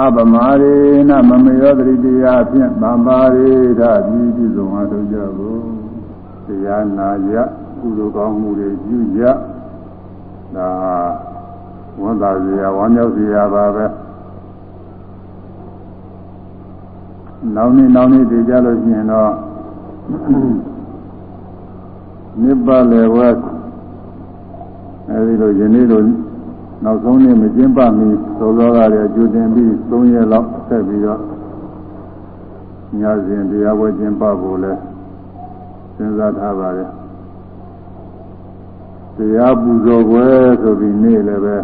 အပမာရေနမမယောတရိတရားဖြင့်သံပါရေဓာပြီးပြည့်စုံအားထုတ်ကြဖို့တရားနာရကုသိုလ်ကောင်းမှုတွေပြုကြဒါဝန်သာစရာဝမ်းမြောက်စရာပါပဲနောက်နေ့နောက်နေ့တည်ကြလို့ရှိရင်တော့နိဗ္ဗာန်လေဝတ်အဲဒီလိုယနေ့လို နောက်ဆုံးနေ့မကျင်းပမီသောသောကလည်းကြိုတင်ပြီး3ရက်လောက်ဆက်ပြီးတော့ညစဉ်တရားဝဲကျင်းပဖို့လဲစဉ်းစားထားပါတယ်တရားပူဇော်ပွဲဆိုပြီးနေ့လည်းပဲ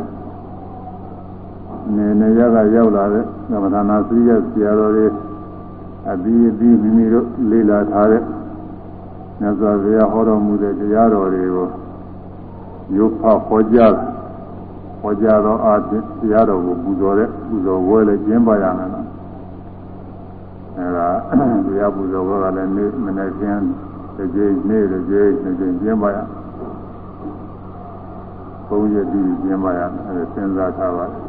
နေနေရကရောက်လာတဲ့ကမ္မထာနာစရိယဆရာတော်တွေအပြီးအပြီးမိမိတို့လေ့လာထားတဲ့မြတ်စွာဘုရားဟောတော်မူတဲ့တရားတော်တွေကိုရုပ်ဖဟောကြား ဟောကြားသောအားဖြင့်တရားတော်ကိုပူဇော်တဲ့ပူဇော်ပွဲလည်းကျင်းပရမယ်နော်အဲဒါတရားပူဇော်ပွဲကလည်းနေ့မနေ့ကင်းတစ်ကြိမ်နေ့တစ်ကြိမ်တစ်ကြိမ်ကျင်းပရဘုန်းကြီးဒီကျင်းပရအဲဒါစဉ်းစားထားပါတယ်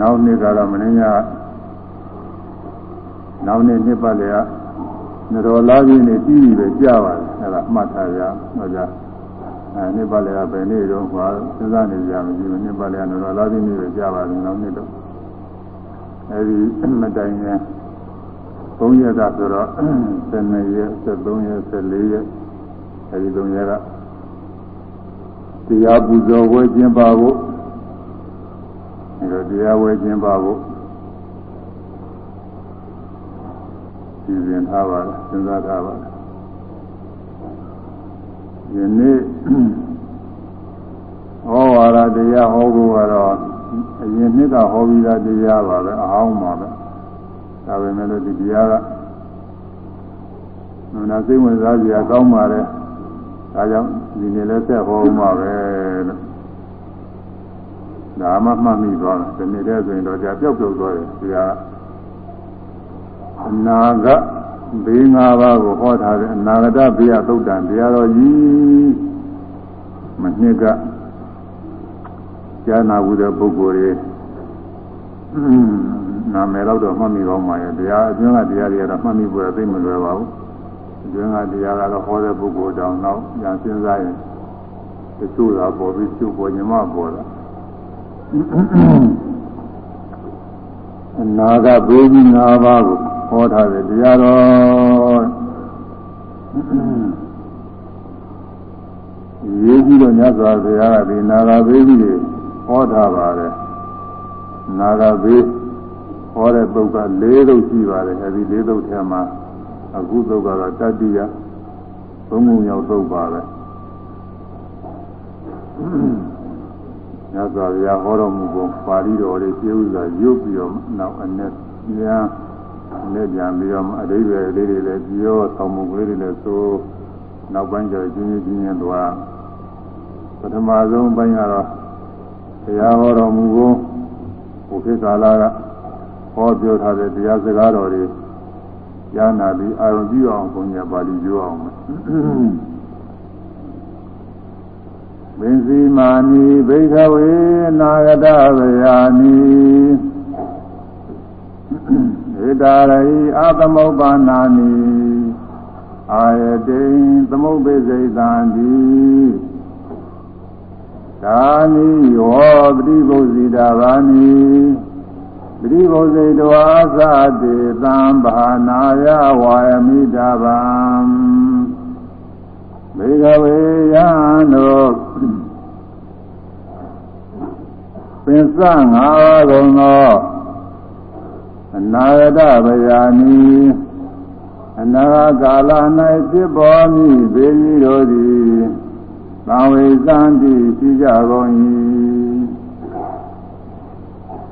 နောက်နှစ်ကတော့မင်းညာနောက်နှစ်နှစ်ပတ်လေက နတော်လာကြီးနေပြီးပြီပဲကြာပါတယ်အဲ့ဒါမှတ်ထားရတော့ကြအဲနှစ်ပတ်လေကဘယ်နေ့တော့ဟောစဉ်းစားနေကြမရှိဘူးနှစ်ပတ်လေကနတော်လာကြီးနေပဲကြာပါတယ်နောက်နှစ်တော့အဲဒီမတိုင်ရင်3ရက်ကဆိုတော့12ရက်13ရက်14ရက်အဲဒီ3ရက်ကတရားပူဇော်ဝဲကျင်းပဖို့ဒီလိုတရားဝဲကျင်းပဖို့ စီစဉ်ထားပါတယ်စဉ်းစားထားပါတယ်ယနေ့ဟောဝါဒတရားဟောဖို့ကတော့အရင်နှစ်ကဟောပြီးသားတရားပါပဲအဟောင်းပါပဲဒါပေမဲ့လို့ဒီတရားကနာစိတ်ဝင်စားစရာကောင်းပါတယ်ဒါကြောင့်ဒီနေ့လည်းဆက်ဟောမှာပဲလို့ဒါမှမှတ်မိသွားတယ်ဒီနေ့တည်းဆိုရင်တော့ကြာပျောက်ပျောက်သွားတယ်ဒီက အနာဂတ်ဘေး၅ပါးကိုဟောထားတဲ့အနာဂတ်ဘေးရသုတ်တံတရားတော်ကြီးမနှစ်ကကြားနာဘူးတဲ့ပုဂ္ဂိုလ်တွေနာမည်တော့တော့မှတ်မိကောင်းပါရဲ့တရားအကျဉ်းကတရားတွေကတော့မှတ်မိဖို့သိမလွယ်ပါဘူးအကျဉ်းကတရားကတော့ဟောတဲ့ပုဂ္ဂိုလ်တောင်တော့ညာစဉ်းစားရင်တချို့သာပေါ်ပြီးကျုပ်ပေါ်ညမပေါ်တာအနာဂတ်ဘေးကြီး၅ပါးကို ဟောထားတယ်တရားတော်ရေးကြည့်တော့မြတ်စွာဘုရားကဒီနာဂဘေးကြီးတွေဟောထားပါတယ်နာဂဘေးဟောတဲ့ပုဂ္ဂိုလ်၄သုတ်ရှိပါတယ်အဲဒီ၄သုတ်ထဲမှာအခုသုတ်ကတော့တတိယသုံးခုမြောက်သုတ်ပါပဲမြတ်စွာဘုရားဟောတော်မူပုံပါဠိတော်လေးကျေဥစွာရုပ်ပြီးတော့နောက်အနဲ့ပြန် နဲ့ပြန်ပြီးတော့အဓိပ္ပာယ်လေးတွေလည်းပြောဆောင်မှုလေးတွေလည်းသို့နောက်ပိုင်းကျကျင်းကျင်းချင်းသွားပထမဆုံးပိုင်းကတော့ဘုရားဟောတော်မူပုံဘုခေတ်ကာလကဟောပြောထားတဲ့တရားစကားတော်တွေရနာပြီးအာရုံပြုအောင်ဘုရားပါဠိပြောအောင်ပင်စီမာနိဘိခဝေနာဂတဗယာနိ ဧတာရိအာသမုပ္ပါနာနိအာယတိသမုပ္ပိစိတံတိဒါနိဟောပတိဘုဇိတာဘာနိပတိဘုဇိတဝါသတေသံဘာနာယဝါယမိတာဗံမေဃဝေယံတို့ပင်စငါးပါးကုန်သော အနာဂတဗျာနိအနာဂကာလ၌ဖြစ်ပေါ်မည်ဘေကြီးတို့သည်သံဝေသံတိရှိကြကုန်၏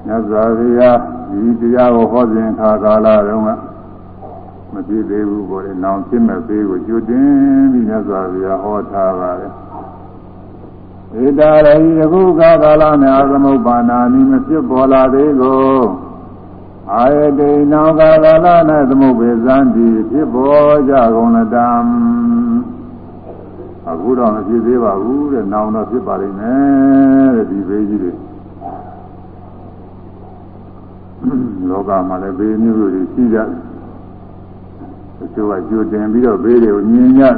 မြတ်စွာဘုရားဒီတရားကိုဟောစဉ်ခါကာလတုန်းကမပြည့်သေးဘူးပေါ်တယ်။နောင်ဖြစ်မဲ့သေးကိုကြိုတင်ပြီးမြတ်စွာဘုရားဟောထားပါတယ်။ဧတာရဟိအခုကာလနဲ့အာသမုပ္ပါဏာနိမဖြစ်ပေါ်လာသေးကို အာယတိနောကာလ၌သမုပ္ပေဇံတိဖြစ်ပေါ်ကြကုန်လတံအခုတော့မဖြစ်သေးပါဘူးတဲ့နောင်တော့ဖြစ်ပါလိမ့်မယ်တဲ့ဒီဘေးကြီးတွေလောကမှာလည်းဘေးမျိုးတွေရှိကြတယ်တချို့ကကြိုတင်ပြီးတော့ဘေးတွေကိုမြင်ကြတယ်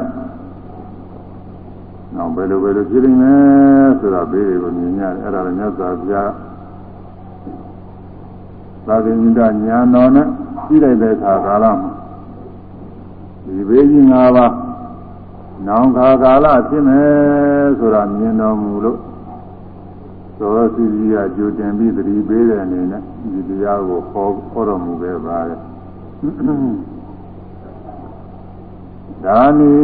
နောက်ဘယ်လိုဘယ်လိုဖြစ်နေမယ်ဆိုတာဘေးတွေကိုမြင်ကြတယ်အဲ့ဒါလည်းမြတ်စွာဘုရား သာသနိတညာတော်နဲ့ကြီးလိုက်တဲ့အခါကာလမှာဒီဘေးကြီး၅ပါးနောင်ခါကာလဖြစ်မယ်ဆိုတာမြင်တော်မူလို့သောစီကြီးကကြိုတင်ပြီးသတိပေးတဲ့အနေနဲ့ဒီတရားကိုဟောဟောတော်မူခဲ့ပါတယ်ဒါနီ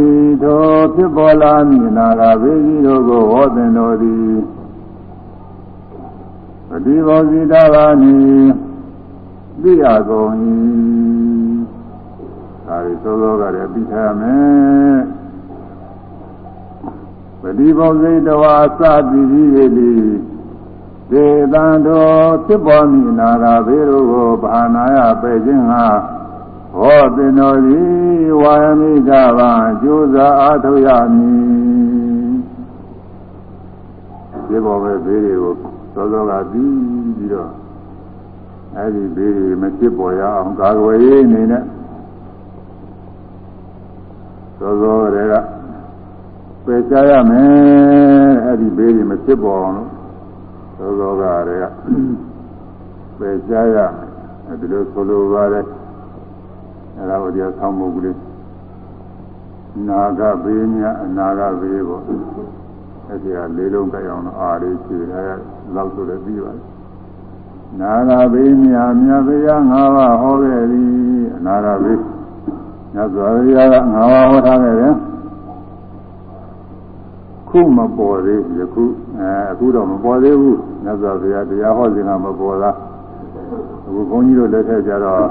သောဖြစ်ပေါ်လာမည်နာကဘေးကြီးတို့ကိုဟောသင်တော်သည်ပฏิဘောဇိတာဘာနီ သိရကုန်၏ဒါရီသောသောကလည်းပြီးထားမယ်ပฏิဘောဇိတဝါစသည်ကြီးသည်ဒေသံတော်ဖြစ်ပေါ်မည်နာကဘေးတို့ကိုဘာနာယပဲ့ခြင်းဟာဟောသင်တော်သည်ဝါယမိကဘာကျိုးစားအားထုတ်ရမည်ဒီဘောပဲဘေးတွေကိုသောသောကပြီးပြီးတော့ အဲ့ဒီဘေးတွေမဖြစ်ပေါ်ရအောင်ကာကွယ်ရေးအနေနဲ့သောသောတွေကပယ်ချရမယ်အဲ့ဒီဘေးတွေမဖြစ်ပေါ်အောင်လို့သောသောကတွေကပယ်ချရမယ်ဒီလိုဆိုလိုပါတယ်အဲ့ဒါကိုတရားဆောင်းမှုကလေးနာဂဘေးမြအနာဂဘေးပေါ့အဲ့ဒီကလေးလုံးကြိုက်အောင်အားလေးခြေထားလောက်ဆိုလည်းပြီးပါတယ် နာဂဘေးမြမြတ်ဗျာ၅ပါးဟောခဲ့သည်အနာဂဘေးမြတ်စွာဘုရားက၅ပါးဟောထားခဲ့တယ်ခုမပေါ်သေးယခုအဲအခုတော့မပေါ်သေးဘူးမြတ်စွာဘုရားတရားဟောစဉ်ကမပေါ်တာအခုဘုန်းကြီးတို့လက်ထက်ကျတော့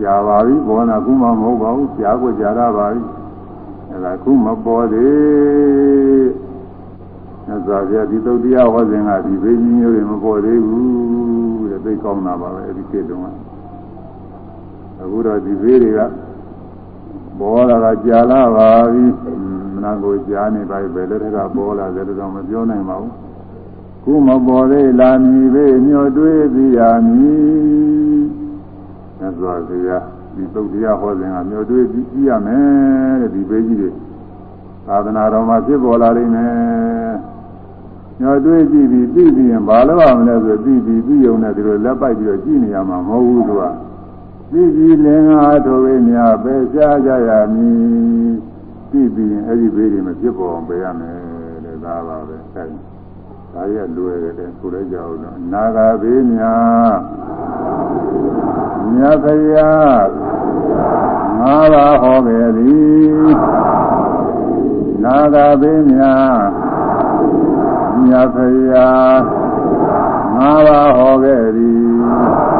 ကြာပါပြီဘောနာခုမှမဟုတ်ပါဘူးကြာကိုကြာရပါပြီအဲဒါခုမပေါ်သေးမြတ်စွာဘုရားဒီသုတ်တရားဟောစဉ်ကဒီဘေးကြီးမျိုးတွေမပေါ်သေးဘူးတဲ့ သိကောင်းတာပါပဲအဲဒီခေတ်တုန်းကအခုတော့ဒီဘေးတွေကပေါ်လာတာကြာလာပါပြီမနာကိုကြားနေပါပြီဘယ်လက်ထက်ကပေါ်လာတယ်တော့မပြောနိုင်ပါဘူးခုမပေါ်သေးလာမည်ပဲညှော်တွေးပြီးရမည်မြတ်စွာဘုရားဒီသုတ်တရားဟောစဉ်ကညှော်တွေးပြီးကြည့်ရမယ်တဲ့ဒီဘေးကြီးတွေသာသနာတော်မှာဖြစ်ပေါ်လာလိမ့်မယ် ညှော်တွေးကြည့်ပြီးသိပြီးရင်ဘာလို့ရမလဲဆိုသိပြီးပြီးုံနဲ့ဒီလိုလက်ပိုက်ပြီးတော့ကြည့်နေရမှာမဟုတ်ဘူးသူကသိပြီးလင်္ကာတို့ဝိညာပဲရှားကြရမည်သိပြီးရင်အဲ့ဒီဘေးတွေမဖြစ်ပေါ်အောင်ပေးရမယ်တဲ့ဒါပါပဲဆိုင်ဒါရလွယ်တယ်ဆိုလဲကြအောင်တော့နာဂဘေးများမြတ်ဖရာငါးပါးဟောခဲ့သည်နာဂဘေးများ မြတ်ဖရာငါးပါးဟောခဲ့သည်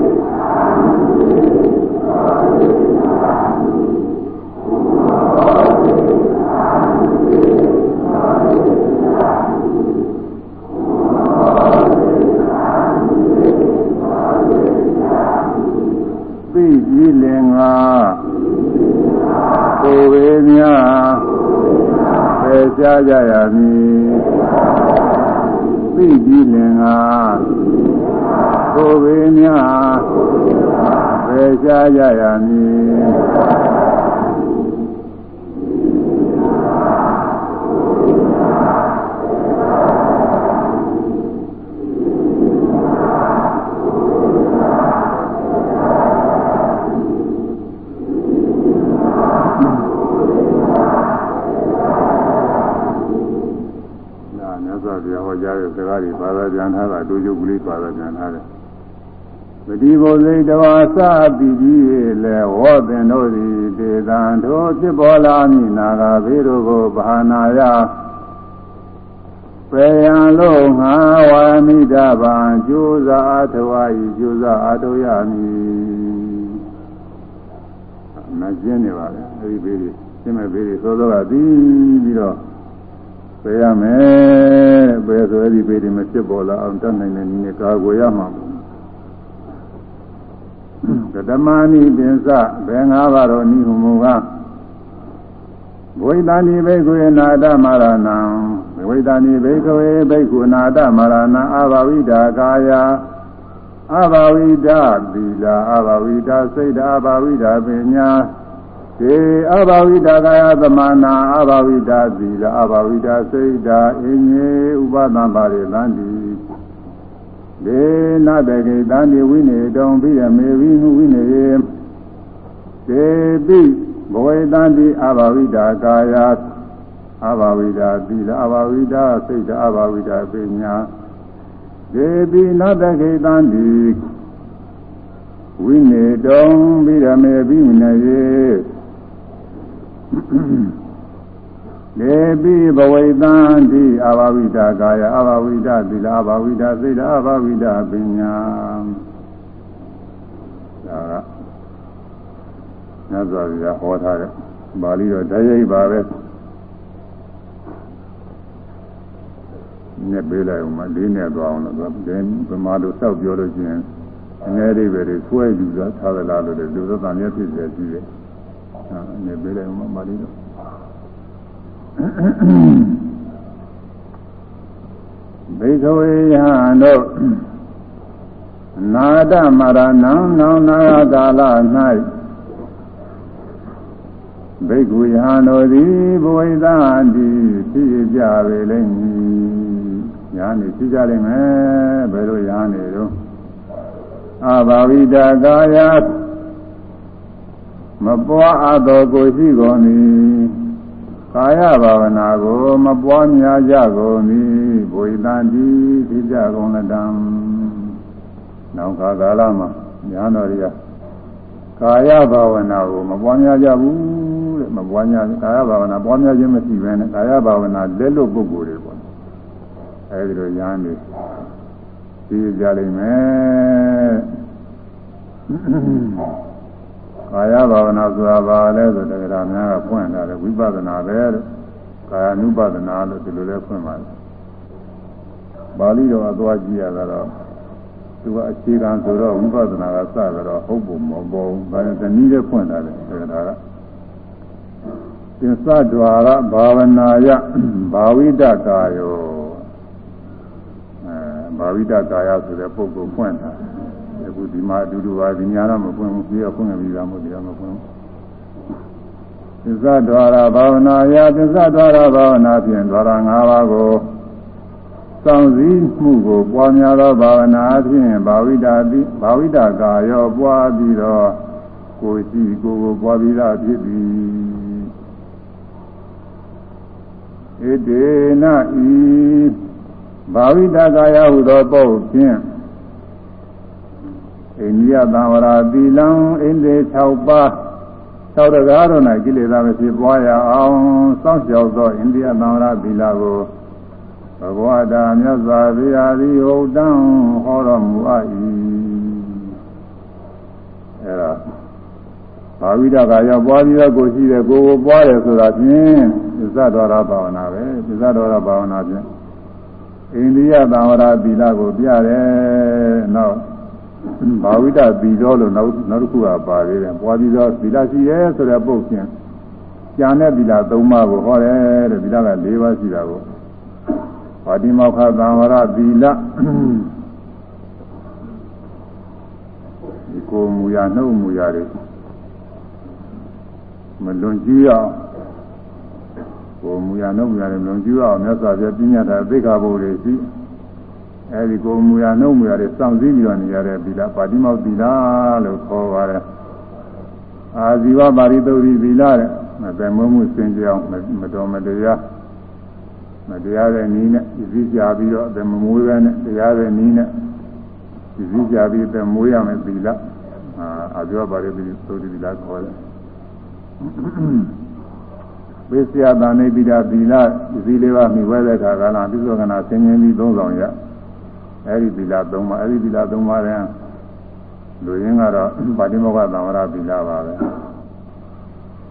ကြားကြရမည်သိပြီးလင်က ကိုဝေမြာပေရှားကြရမည်ဟောကြားတဲ့စကားတွေဘာသာပြန်ထားတာအတူတူကလေးဘာသာပြန်ထားတယ် ပတိဘုဇိတဝါစပိကြီးလေဝောပင်တို့သည်ဒေသံတို့ဖြစ်ပေါ်လာမည်နာဂဘေတို့ကိုဘာနာယပေယံလို့ငါဝါမိတဗံကျိုးစားအထဝါဤကျိုးစားအထောရမည်မကျင်းနေပါလေအဲဒီဘေးတွေရှင်းမဲ့ဘေးတွေသောသောကပြီးပြီးတော့ပေရမယ်ပေဆိုအဲဒီဘေးတွေမဖြစ်ပေါ်လာအောင်တတ်နိုင်တဲ့နည်းနဲ့ကာကွယ်ရမှာ ကတမနိပင်စဘယ်ငါးပါးတော့နိဟုမူကားဝိသန္တိဘိက္ခုနာတမရဏံဝိသန္တိဘိက္ခုဘိက္ခုနာတမရဏံအဘဝိတာကာယအဘဝိတာသီလအဘဝိတာစိတ်အဘဝိတာပညာေအဘဝိတာကာယသမနာအဘဝိတာသီလအဘဝိတာစိတ်တာအင်းကြီးဥပဒံပါရိသန္တိ ဒေနတကေတန္တိဝိနေတုံပြီးရမေဝိနုဝိနေယေဒေတိဘဝေတန္တိအဘဝိတာကာယအဘဝိတာသီလအဘဝိတာစိတ်အဘဝိတာပညာဒေတိနတကေတန္တိဝိနေတုံပြီးရမေဝိနေယေ လေပိဘဝိတံတိအာဘဝိတာကာယအာဘဝိတာသီလအာဘဝိတာစိတ်အာဘဝိတာပညာဒါကညဇောရဟောထားတဲ့ပါဠိတော်တရားပါပဲနဲ့ပေးလိုက်အောင်မလေးနဲ့သွားအောင်လို့ဒီဗမာလိုစောက်ပြောလို့ချင်းအနည်းလေးပဲတွေဆွဲယူတာထားသလားလို့လူသက်တန်ရဖြစ်စေရှိတယ်နေပေးလိုက်မှပါဠိတော် ဘိကဝေယံတို့နာတမရဏံနောင်နာကာလ၌ဘိက္ခုယဟန်တို့သည်ဘဝိသတိဖြစ်ကြပေလိမ့်မည်။ညာနေဖြစ်ကြလိမ့်မယ်။ဘယ်လိုညာနေတော့အဘာဝိတာကာယမပွားအပ်သောကိုရှိကုန်၏ ကာယဘာဝနာကိုမပွားများကြကုန်၏ဘုရားတန်တိဖြစ်ကြကုန်လတံနောက်ခါကာလမှာညာတော်ရီကာယဘာဝနာကိုမပွားများကြဘူးတဲ့မပွားများကာယဘာဝနာပွားများခြင်းမရှိဘဲနဲ့ကာယဘာဝနာလက်လွတ်ပုဂ္ဂိုလ်တွေပေါ့အဲဒီလိုညာနေသိကြလိမ့်မယ် ကာယဘာဝနာဆိုတာဘာလဲဆိုတကယ်များကဖွင့်လာတယ်ဝိပဿနာပဲလို့ကာယ ानु ပဒနာလို့ဒီလိုလဲဖွင့်ပါတယ်ပါဠိတော်အသွားကြည့်ရတော့သူကအခြေခံဆိုတော့ဝိပဿနာကစကြတော့ဟုတ်ပုံမပေါ်ဘူး။ဒါနဲ့တနည်းနဲ့ဖွင့်လာတယ်ဆိုတာကသင်္သဒွါရဘာဝနာယဘာဝိတကာယောအဲဘာဝိတကာယဆိုတဲ့ပုဂ္ဂိုလ်ဖွင့်တာ အခုဒီမှာအတူတူပါဒီညာတော့မပွင့်ဘူးပြီးတော့ဖွင့်ပြီးသားမဟုတ်တရားမပွင့်ဘူးသစ္စာဒွါရဘာဝနာယသစ္စာဒွါရဘာဝနာဖြင့်ဒွါရ၅ပါးကိုစောင့်စည်းမှုကိုပွားများသောဘာဝနာဖြင့်ဘာဝိတာတိဘာဝိတာကာယောပွားပြီးတော့ကိုရှိကိုကိုပွားပြီးသားဖြစ်သည်ဣတေနဤဘာဝိတာကာယဟုသောပုတ်ဖြင့် အိန္ဒိယသံဝရာသီလံအိန္ဒိ6ပါးသောတကားတို့၌ကိလေသာမဖြစ်ပွားရအောင်စောင့်ရှောက်သောအိန္ဒိယသံဝရာသီလကိုဘဂဝတာမြတ်စွာဘုရားသည်ဟုတ်တန်းဟောတော်မူအပ်၏အဲဒါဘာဝိဒကရောက်ပွားပြီးတော့ကိုရှိတယ်ကိုကိုပွားတယ်ဆိုတာဖြင့်သစ္စာတော်ရဘာဝနာပဲသစ္စာတော်ရဘာဝနာဖြင့်အိန္ဒိယသံဝရသီလကိုပြတယ်နောက် ဘာဝိတသီတော်လို့နောက်နောက်တစ်ခုကပါသေးတယ်ပွားပြီးတော့သီလရှိရဲဆိုတဲ့ပုတ်ဖြင့်ကျန်တဲ့သီလ၃ပါးကိုဟောတယ်တဲ့သီလက၄ပါးရှိတာကိုပါတိမောက္ခသံဝရသီလဒီကိုမူရနှုတ်မူရတွေမလွန်ကျူးရအောင်ကိုမူရနှုတ်မူရတွေမလွန်ကျူးရအောင်မြတ်စွာဘုရားပြညာတာသိက္ခာပုဒ်တွေရှိတယ် အဲဒီကိုမူရနှုတ်မူရတွေစောင့်စည်းပြီးတော့နေရတဲ့သီလပါတိမောက်သီလလို့ခေါ်ပါတယ်အာဇီဝပါရိသုဒ္ဓိသီလတဲ့မတမမှုစင်ကြအောင်မတော်မတရားမတရားတဲ့နည်းနဲ့ဒီစည်းကြပြီးတော့အသက်မမွေးပဲနဲ့တရားတဲ့နည်းနဲ့ဒီစည်းကြပြီးအသက်မွေးရမယ်သီလအာအပြောပါရပြီသုတိသီလခေါ်တယ်ဝိသယတာနေပိတာသီလဒီစည်းလေးပါမိဝဲတဲ့ခါကလာပြစ္ဆောကနာဆင်းရဲပြီးသုံးဆောင်ရ အဲဒီသီလသုံးပါအဲဒီသီလသုံးပါတဲ့လူရင်းကတော့ပါတိမောကသံဝရသီလပါပဲ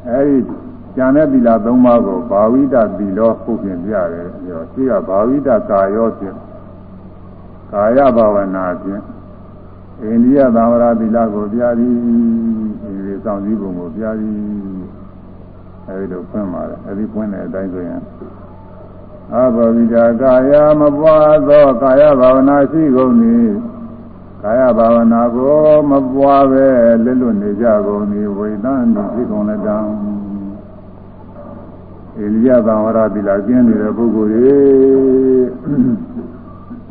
အဲဒီကျန်တဲ့သီလသုံးပါးကိုဘာဝိတသီလောပုတ်ပြင်ပြရတယ်ပြောရှိကဘာဝိတကာယောဖြင့်ကာယဘာဝနာဖြင့်အိန္ဒိယသံဝရသီလကိုပြသည်ဒီစောင့်စည်းပုံကိုပြသည်အဲဒီလိုဖွင့်ပါတယ်အဲဒီဖွင့်တဲ့အတိုင်းဆိုရင် အဘောဝိတာကာယမပွားသောကာယဘာဝနာရှိကုန်သည်ကာယဘာဝနာကိုမပွားပဲလက်လွတ်နေကြကုန်သည်ဝိသံတိဖြစ်ကုန်လည်းတောင်းဧလိယသံဝရသီလကျင်းနေတဲ့ပုဂ္ဂိုလ်တွေ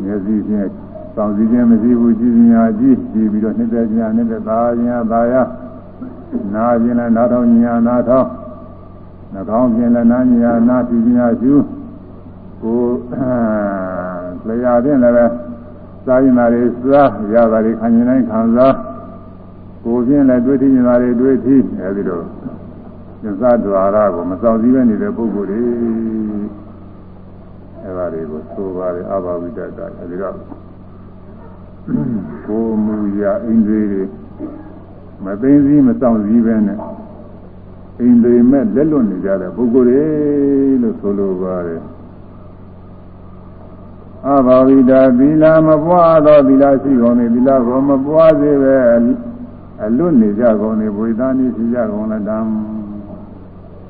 မျက်စိဖြင့်စောင့်စည်းခြင်းမရှိဘူးကြည်ညာကြည့်ကြည့်ပြီးတော့နှစ်သက်ညာနှစ်သက်သာညာသာယာနာခြင်းလည်းနားထောင်ညာနားထောင်နှာခေါင်းဖြင့်လည်းနားညာနားကြည့်ညာရှု ကိုလျာဖြင့်လည်းပဲစားရင်သာတွေစားရတာတွေခံရင်တိုင်းခံစားကိုဖြင့်လည်းတွေ့ထိရင်သာတွေတွေ့ထိအဲဒီလိုသစ္စာဒွါရကိုမစောင့်စည်းပဲနေတဲ့ပုဂ္ဂိုလ်တွေအဲဒါတွေကိုသိုးပါတယ်အဘာဝိတ္တတာအဲဒီတော့ကိုမူရာအိန္ဒြေတွေမသိစည်းမစောင့်စည်းပဲနဲ့အိန္ဒြေမဲ့လက်လွတ်နေကြတဲ့ပုဂ္ဂိုလ်တွေလို့ဆိုလိုပါတယ် အဘာဝိတာသီလမပွားသောသီလရှိကုန်သည်သီလကိုမပွားစေပဲအလွတ်နေကြကုန်သည်ဝိသနိရှိကြကုန်လည်းတံ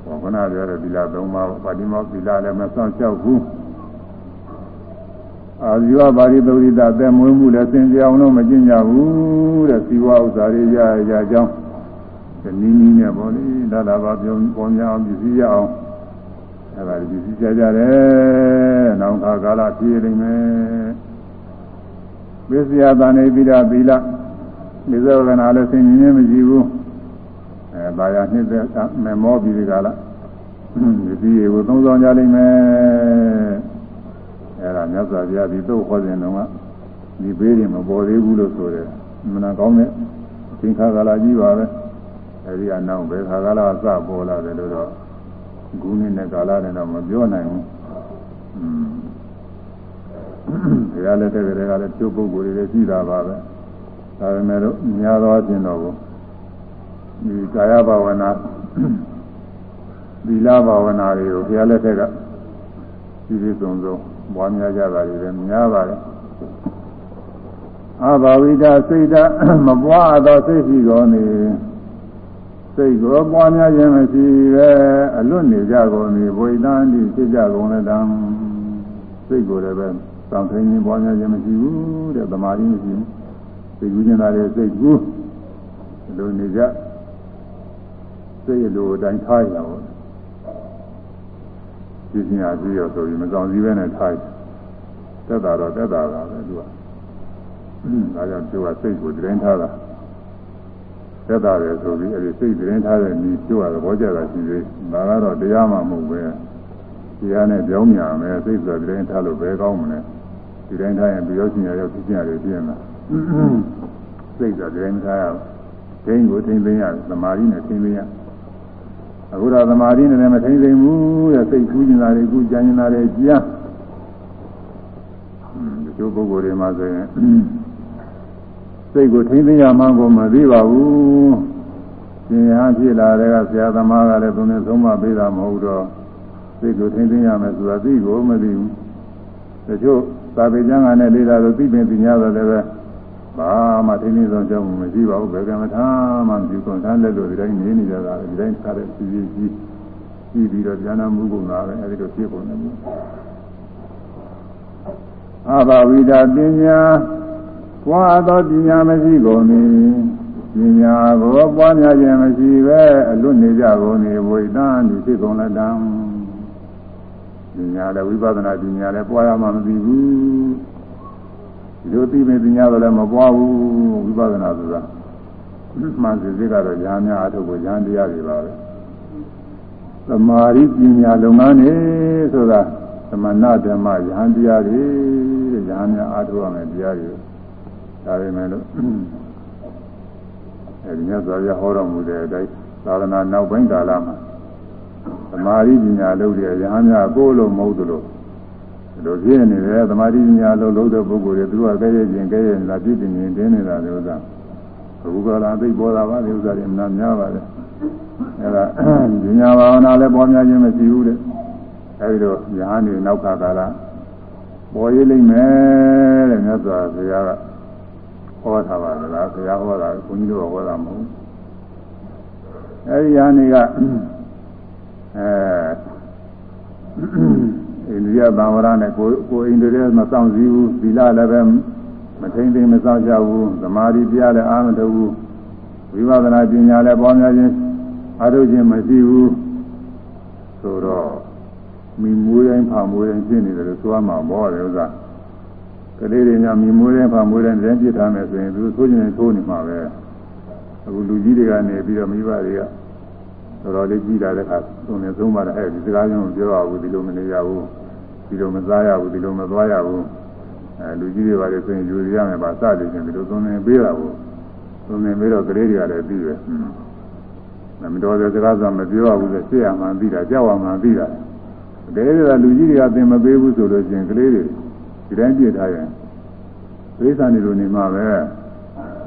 ဟောခဏပြောတဲ့သီလသုံးပါးပါဠိမောသီလလည်းမစောင့်ရှောက်ဘူးအာဇီဝပါရိသုရိတသက်မွေးမှုလည်းစင်ကြအောင်လို့မကျင့်ကြဘူးတဲ့ဇီဝဥစ္စာတွေရရကြောင်းဒီနည်းနည်းနဲ့ပေါ့လေဒါသာပါပြောပေါ်များအောင်ပြည့်စည်ရအောင် အဲဒါပြည့်စည်ကြကြတယ်နောက်ခါကာလပြည့်နေမယ်ပစ္စယတန်နေပြီးတာသီလဒီဇောကနာလည်းစင်ញင်းမရှိဘူးအဲဘာယာနှစ်သက်မမောပြီးဒီကလာဒီဒီကိုသုံးဆောင်ကြလိမ့်မယ်အဲဒါမြတ်စွာဘုရားဒီသို့ဟောစဉ်တုန်းကဒီဘေးတွေမပေါ်သေးဘူးလို့ဆိုတယ်မနာကောင်းတဲ့သင်္ခါကာလကြီးပါပဲအဲဒီကနောက်ဘယ်ခါကာလအစပေါ်လာတယ်လို့တော့ ဂုဏ်နဲ့ကာလနဲ့တော့မပြောနိုင်ဘူးอืมဒါလည်းတဲ့တွေကလည်းကျုပ်ပုဂ္ဂိုလ်တွေလည်းရှိတာပါပဲဒါပေမဲ့လို့များသောအပြင်တော့ဒီကာယဘာဝနာသီလဘာဝနာတွေကိုဘုရားလက်ထက်ကပြည့်ပြည့်စုံစုံပွားများကြတာတွေလည်းများပါတယ်အဘာဝိဒစိတ်ဓာမပွားသောစိတ်ရှိကုန်နေ စိတ်ကိုပွားများခြင်းမရှိပဲအလွတ်နေကြကုန်နေဝိသန္တိဖြစ်ကြကုန်လည်းတံစိတ်ကိုလည်းပဲစောင့်ထိုင်ခြင်းပွားများခြင်းမရှိဘူးတဲ့သမာဓိမရှိဘူးစိတ်ကူးခြင်းသားတွေစိတ်ကူးလိုနေကြစိတ်လိုအတိုင်းထားရအောင်ပြည့်စင်ရပြီးတော့ဆိုပြီးမဆောင်စည်းပဲနဲ့ထားတက်တာတော့တက်တာပါပဲသူကဒါကြောင့်သူကစိတ်ကိုတိုင်းထားတာ တက်တာတယ်ဆိုပြီးအဲဒီစိတ်တိုင်းထားတဲ့ဤသူကသဘောကျတာရှိသေးဒါကတော့တရားမှမဟုတ်ပဲတရားနဲ့ကြောင်းညာမယ်စိတ်ဆိုတိုင်းထားလို့ပဲကောင်းမလဲဒီတိုင်းထားရင်ပြောရှင်ရရောက်ဖြစ်ခြင်းရတယ်ပြင်းလာစိတ်ဆိုတိုင်းထားရဒိန်းကိုထိမ့်သိမ်းရသမာဓိနဲ့ထိမ့်သိမ်းရအခုတော့သမာဓိနဲ့လည်းမထိမ့်သိမ်းဘူးတဲ့စိတ်ကူးနေတာတွေကူးကြမ်းနေတာတွေကြားဒီလိုပုဂ္ဂိုလ်တွေမှာဆိုရင် စိတ်ကိုထိမ့်သိမ်းရမှန်းကိုမသိပါဘူးရှင်ရဟန်းဖြစ်လာတဲ့ကဆရာသမားကလည်းသူနဲ့သုံးမပေးတာမဟုတ်တော့စိတ်ကိုထိမ့်သိမ်းရမယ်ဆိုတာသိကိုမသိဘူးတချို့သာပေကျမ်းကနဲ့လေးလာလို့သိပင်သိညာတော့လည်းပဲဘာမှထိနေဆုံးကြောင်းမရှိပါဘူးဘယ်ကမှထားမှမပြုကုန်ထားလက်လို့ဒီတိုင်းနေနေကြတာဒီတိုင်းထားတဲ့စီစီကြီးကြီးပြီးတော့ဉာဏ်မှုကုန်တာပဲအဲဒီလိုဖြစ်ကုန်တယ်အဘဝိဒပညာ ပွားသောပညာမရှိကုန်၏ပညာကိုပွားများခြင်းမရှိပဲအလွတ်နေကြကုန်၏ဝိသံဒီဖြစ်ကုန်လက်တံပညာလည်းဝိပဿနာပညာလည်းပွားရမှမသိဘူးဒီလိုသိမဲ့ပညာလည်းမပွားဘူးဝိပဿနာဆိုတာမှန်စစ်စစ်ကတော့ဉာဏ်များအထုပ်ကိုဉာဏ်တရားတွေပါပဲသမာဓိပညာလုပ်ငန်းနေဆိုတာသမဏဓမ္မယဟန်တရားတွေတဲ့ယဟန်များအားထုတ်ရမယ်တရားတွေ ဒါပေမဲ့လို့အဲဒီမြတ်စွာဘုရားဟောတော်မူတဲ့အတိုင်းသာသနာနောက်ပိုင်းကာလမှာသမာဓိပညာလုပ်တဲ့ယဟန်များကိုယ်လုံးမဟုတ်သလိုဒီလိုဖြစ်နေတယ်သမာဓိပညာလုပ်လို့တဲ့ပုဂ္ဂိုလ်တွေသူကကဲရခြင်းကဲရလာပြည့်တင်ရင်တင်းနေတာလေဥစ္စာအခုကလာသိပေါ်လာပါလေဥစ္စာတွေမနာများပါလေအဲဒါပညာဘာဝနာလည်းပေါ်များခြင်းမရှိဘူးတဲ့အဲဒီတော့ယဟန်တွေနောက်ခါကာလပေါ်ရလိမ့်မယ်တဲ့မြတ်စွာဘုရားက ဟောထားပါလားဘုရားဟောတာဘုန်းကြီးတို့ဟောတာမဟုတ်ဘူးအဲဒီယဟန်တွေကအဲအိန္ဒိယသံဝရနဲ့ကိုကိုအိန္ဒိယမစောင့်စည်းဘူးသီလလည်းပဲမထိမ့်သိမ့်မစောင့်ကြဘူးသမာဓိတရားလည်းအားမထုတ်ဘူးဝိပဿနာပညာလည်းပေါ်များခြင်းအားထုတ်ခြင်းမရှိဘူးဆိုတော့မိမွေးတိုင်းဖာမွေးတိုင်းဖြစ်နေတယ်လို့ဆိုရမှာဘောတယ်ဥစ္စာ ကလေးတွေညမိမွေးတိုင်းဖာမွေးတိုင်းလည်းပြစ်ထားမယ်ဆိုရင်သူဆိုးခြင်းထိုးနေမှာပဲအခုလူကြီးတွေကနေပြီးတော့မိဘတွေကတော်တော်လေးကြီးလာတဲ့အခါသူနဲ့သုံးပါတယ်အဲ့ဒီစကားမျိုးပြောရဘူးဒီလိုမနေရဘူးဒီလိုမစားရဘူးဒီလိုမသွားရဘူးအဲလူကြီးတွေပါလေဆိုရင်ယူရရမယ်ပါစတယ်ချင်းဒီလိုသုံးနေပေးတာဘူးသုံးနေပြီးတော့ကလေးတွေကလည်းပြီးပဲမတော်တဲ့စကားဆိုမပြောရဘူးဆိုရှင်းရမှန်ပြီးတာကြောက်ရမှန်ပြီးတာတကယ်လို့လူကြီးတွေကသင်မပေးဘူးဆိုလို့ချင်းကလေးတွေ ဒီတိုင်းပြစ်ထားရင်သိစ္စာနေလို့နေမှာပဲ